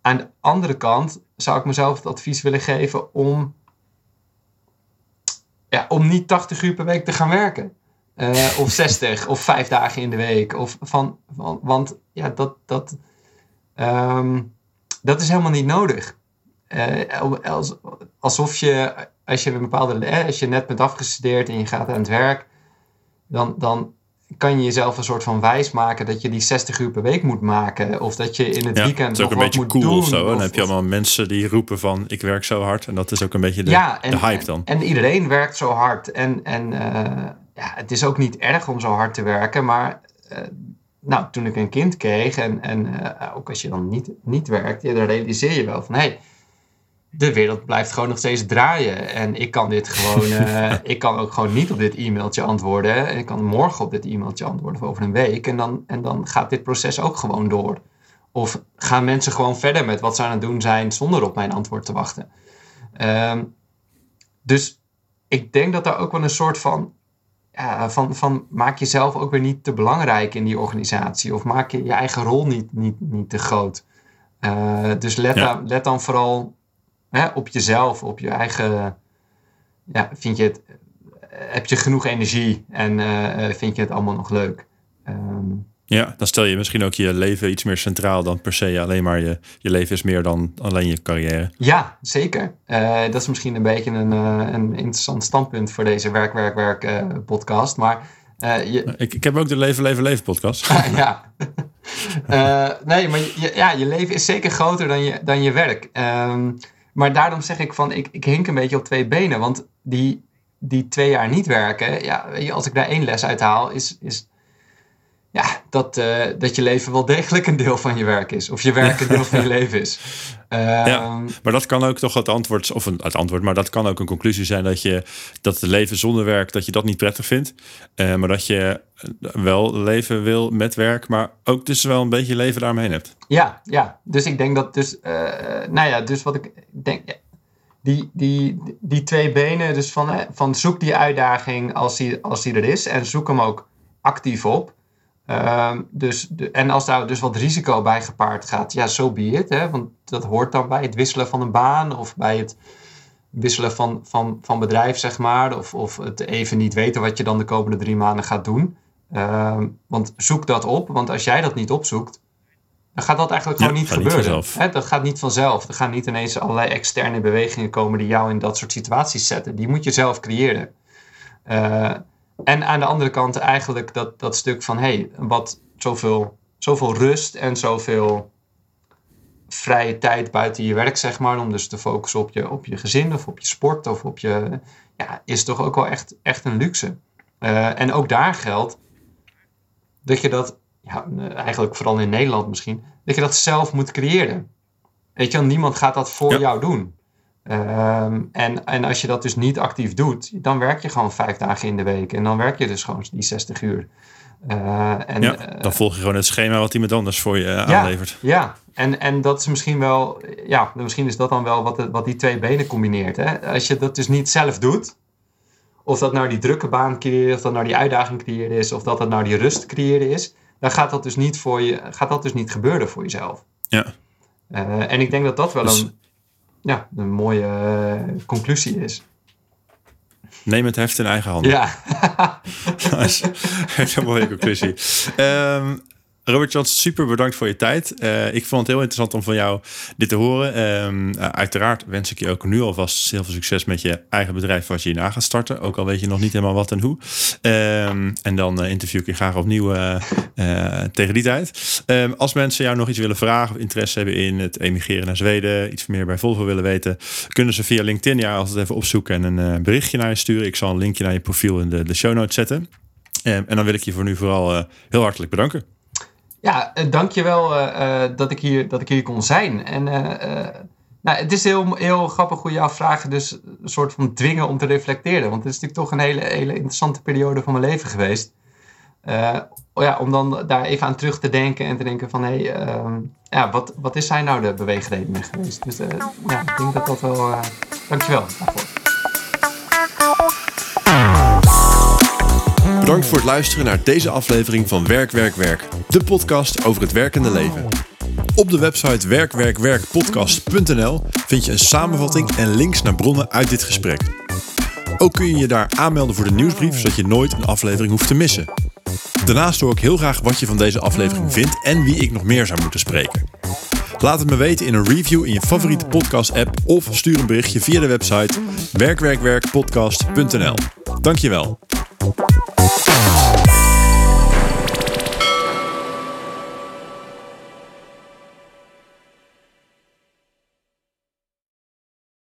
aan de andere kant zou ik mezelf het advies willen geven om, ja, om niet 80 uur per week te gaan werken. Uh, of 60 of vijf dagen in de week. Of van, van want ja, dat, dat, um, dat is helemaal niet nodig. Uh, alsof je, als je een bepaalde, als je net bent afgestudeerd en je gaat aan het werk, dan, dan kan je jezelf een soort van wijs maken dat je die 60 uur per week moet maken. Of dat je in het weekend nog wat moet doen. cool of zo. En dan heb je allemaal mensen die roepen van ik werk zo hard. En dat is ook een beetje de, ja, en, de hype dan. En, iedereen werkt zo hard. En, en uh, ja, het is ook niet erg om zo hard te werken. Maar uh, nou, toen ik een kind kreeg en, en uh, ook als je dan niet, niet werkt, ja, dan realiseer je wel van hé, hey, de wereld blijft gewoon nog steeds draaien. En ik kan dit gewoon, uh, ik kan ook gewoon niet op dit e-mailtje antwoorden. Ik kan morgen op dit e-mailtje antwoorden of over een week. En dan, en dan gaat dit proces ook gewoon door. Of gaan mensen gewoon verder met wat ze aan het doen zijn zonder op mijn antwoord te wachten. Um, dus ik denk dat daar ook wel een soort van, ja, van, van maak jezelf ook weer niet te belangrijk in die organisatie. Of maak je je eigen rol niet, niet, niet te groot. Uh, dus let, ja. dan, let dan vooral hè, op jezelf, op je eigen. Ja, vind je het, heb je genoeg energie en uh, vind je het allemaal nog leuk? Um, ja, dan stel je misschien ook je leven iets meer centraal dan per se alleen maar je, je leven is meer dan alleen je carrière. Ja, zeker. Uh, dat is misschien een beetje een, uh, een interessant standpunt voor deze Werk, Werk, Werk uh, podcast. Maar, je... ik, ik heb ook de Leven, Leven, Leven podcast. ja. nee, maar je, ja, je leven is zeker groter dan je, dan je werk. Um, maar daarom zeg ik van, ik, ik hink een beetje op twee benen. Want die, die twee jaar niet werken, ja, als ik daar één les uit haal, is, is ja, dat, uh, dat je leven wel degelijk een deel van je werk is. Of je werk een deel van je leven is. Uh, ja, ehm, maar dat kan ook toch het antwoord, of een, het antwoord, maar dat kan ook een conclusie zijn dat je dat het leven zonder werk, dat je dat niet prettig vindt. Uh, maar dat je wel leven wil met werk, maar ook dus wel een beetje leven daaromheen hebt. Ja, ja. Dus ik denk dat dus, nou ja, dus wat ik denk, die, die, die twee benen, dus van, van zoek die uitdaging als die, als die er is en zoek hem ook actief op. Uh, dus, de, en als daar dus wat risico bij gepaard gaat, ja, zo so be it. Hè? Want dat hoort dan bij het wisselen van een baan of bij het wisselen van, van, van bedrijf, zeg maar. Of, of het even niet weten wat je dan de komende drie maanden gaat doen. Uh, want zoek dat op, want als jij dat niet opzoekt, dan gaat dat eigenlijk gewoon niet gebeuren. Niet? Dat gaat niet vanzelf. Er gaan niet ineens allerlei externe bewegingen komen die jou in dat soort situaties zetten. Die moet je zelf creëren. Uh, en aan de andere kant eigenlijk dat, dat stuk van hey, wat zoveel, zoveel rust en zoveel vrije tijd buiten je werk, zeg maar, om dus te focussen op je, op je gezin of op je sport of op je. Ja, is toch ook wel echt, echt een luxe. Uh, en ook daar geldt dat je dat, ja, eigenlijk vooral in Nederland misschien, dat je dat zelf moet creëren. Weet je, niemand gaat dat voor ja. jou doen. Um, en, en als je dat dus niet actief doet, dan werk je gewoon vijf dagen in de week. En dan werk je dus gewoon die 60 uur. Uh, en, ja, dan volg je gewoon het schema wat iemand anders voor je uh, ja, aanlevert. Ja, en, en dat is misschien wel, ja, misschien is dat dan wel wat, wat die twee benen combineert. Hè? Als je dat dus niet zelf doet, of dat nou die drukke baan creëren, of dat nou die uitdaging creëren is, of dat dat nou die rust creëren is, dan gaat dat dus niet, voor je, gaat dat dus niet gebeuren voor jezelf. Ja. Uh, en ik denk dat dat wel dus, een ja, een mooie uh, conclusie is. Neem het heft in eigen handen. Ja. dat is een mooie conclusie. Um, Robert Jans, super bedankt voor je tijd. Uh, ik vond het heel interessant om van jou dit te horen. Um, uh, uiteraard wens ik je ook nu alvast heel veel succes met je eigen bedrijf als je hierna gaat starten. Ook al weet je nog niet helemaal wat en hoe. Um, en dan uh, interview ik je graag opnieuw tegen die tijd. Um, als mensen jou nog iets willen vragen of interesse hebben in het emigreren naar Zweden, iets meer bij Volvo willen weten, kunnen ze via LinkedIn jou altijd even opzoeken en een berichtje naar je sturen. Ik zal een linkje naar je profiel in de, de show notes zetten. en dan wil ik je voor nu vooral heel hartelijk bedanken. Ja, uh, dankjewel uh, uh, dat, ik hier, dat ik hier kon zijn. En nou, het is heel, heel grappig hoe jouw vragen dus een soort van dwingen om te reflecteren. Want het is natuurlijk toch een hele, hele interessante periode van mijn leven geweest. Oh ja, om dan daar even aan terug te denken en te denken van... hé, hey, ehm, ja, wat, wat is zijn nou de beweegredenen geweest? Dus ja, ik denk dat dat wel... dankjewel daarvoor. Bedankt voor het luisteren naar deze aflevering van Werk, Werk, Werk. De podcast over het werkende leven. Op de website werkwerkwerkpodcast.nl vind je een samenvatting en links naar bronnen uit dit gesprek. Ook kun je je daar aanmelden voor de nieuwsbrief, zodat je nooit een aflevering hoeft te missen. Daarnaast hoor ik heel graag wat je van deze aflevering vindt en wie ik nog meer zou moeten spreken. Laat het me weten in een review in je favoriete podcast-app of stuur een berichtje via de website werkwerkwerkpodcast.nl. Dankjewel. Bye.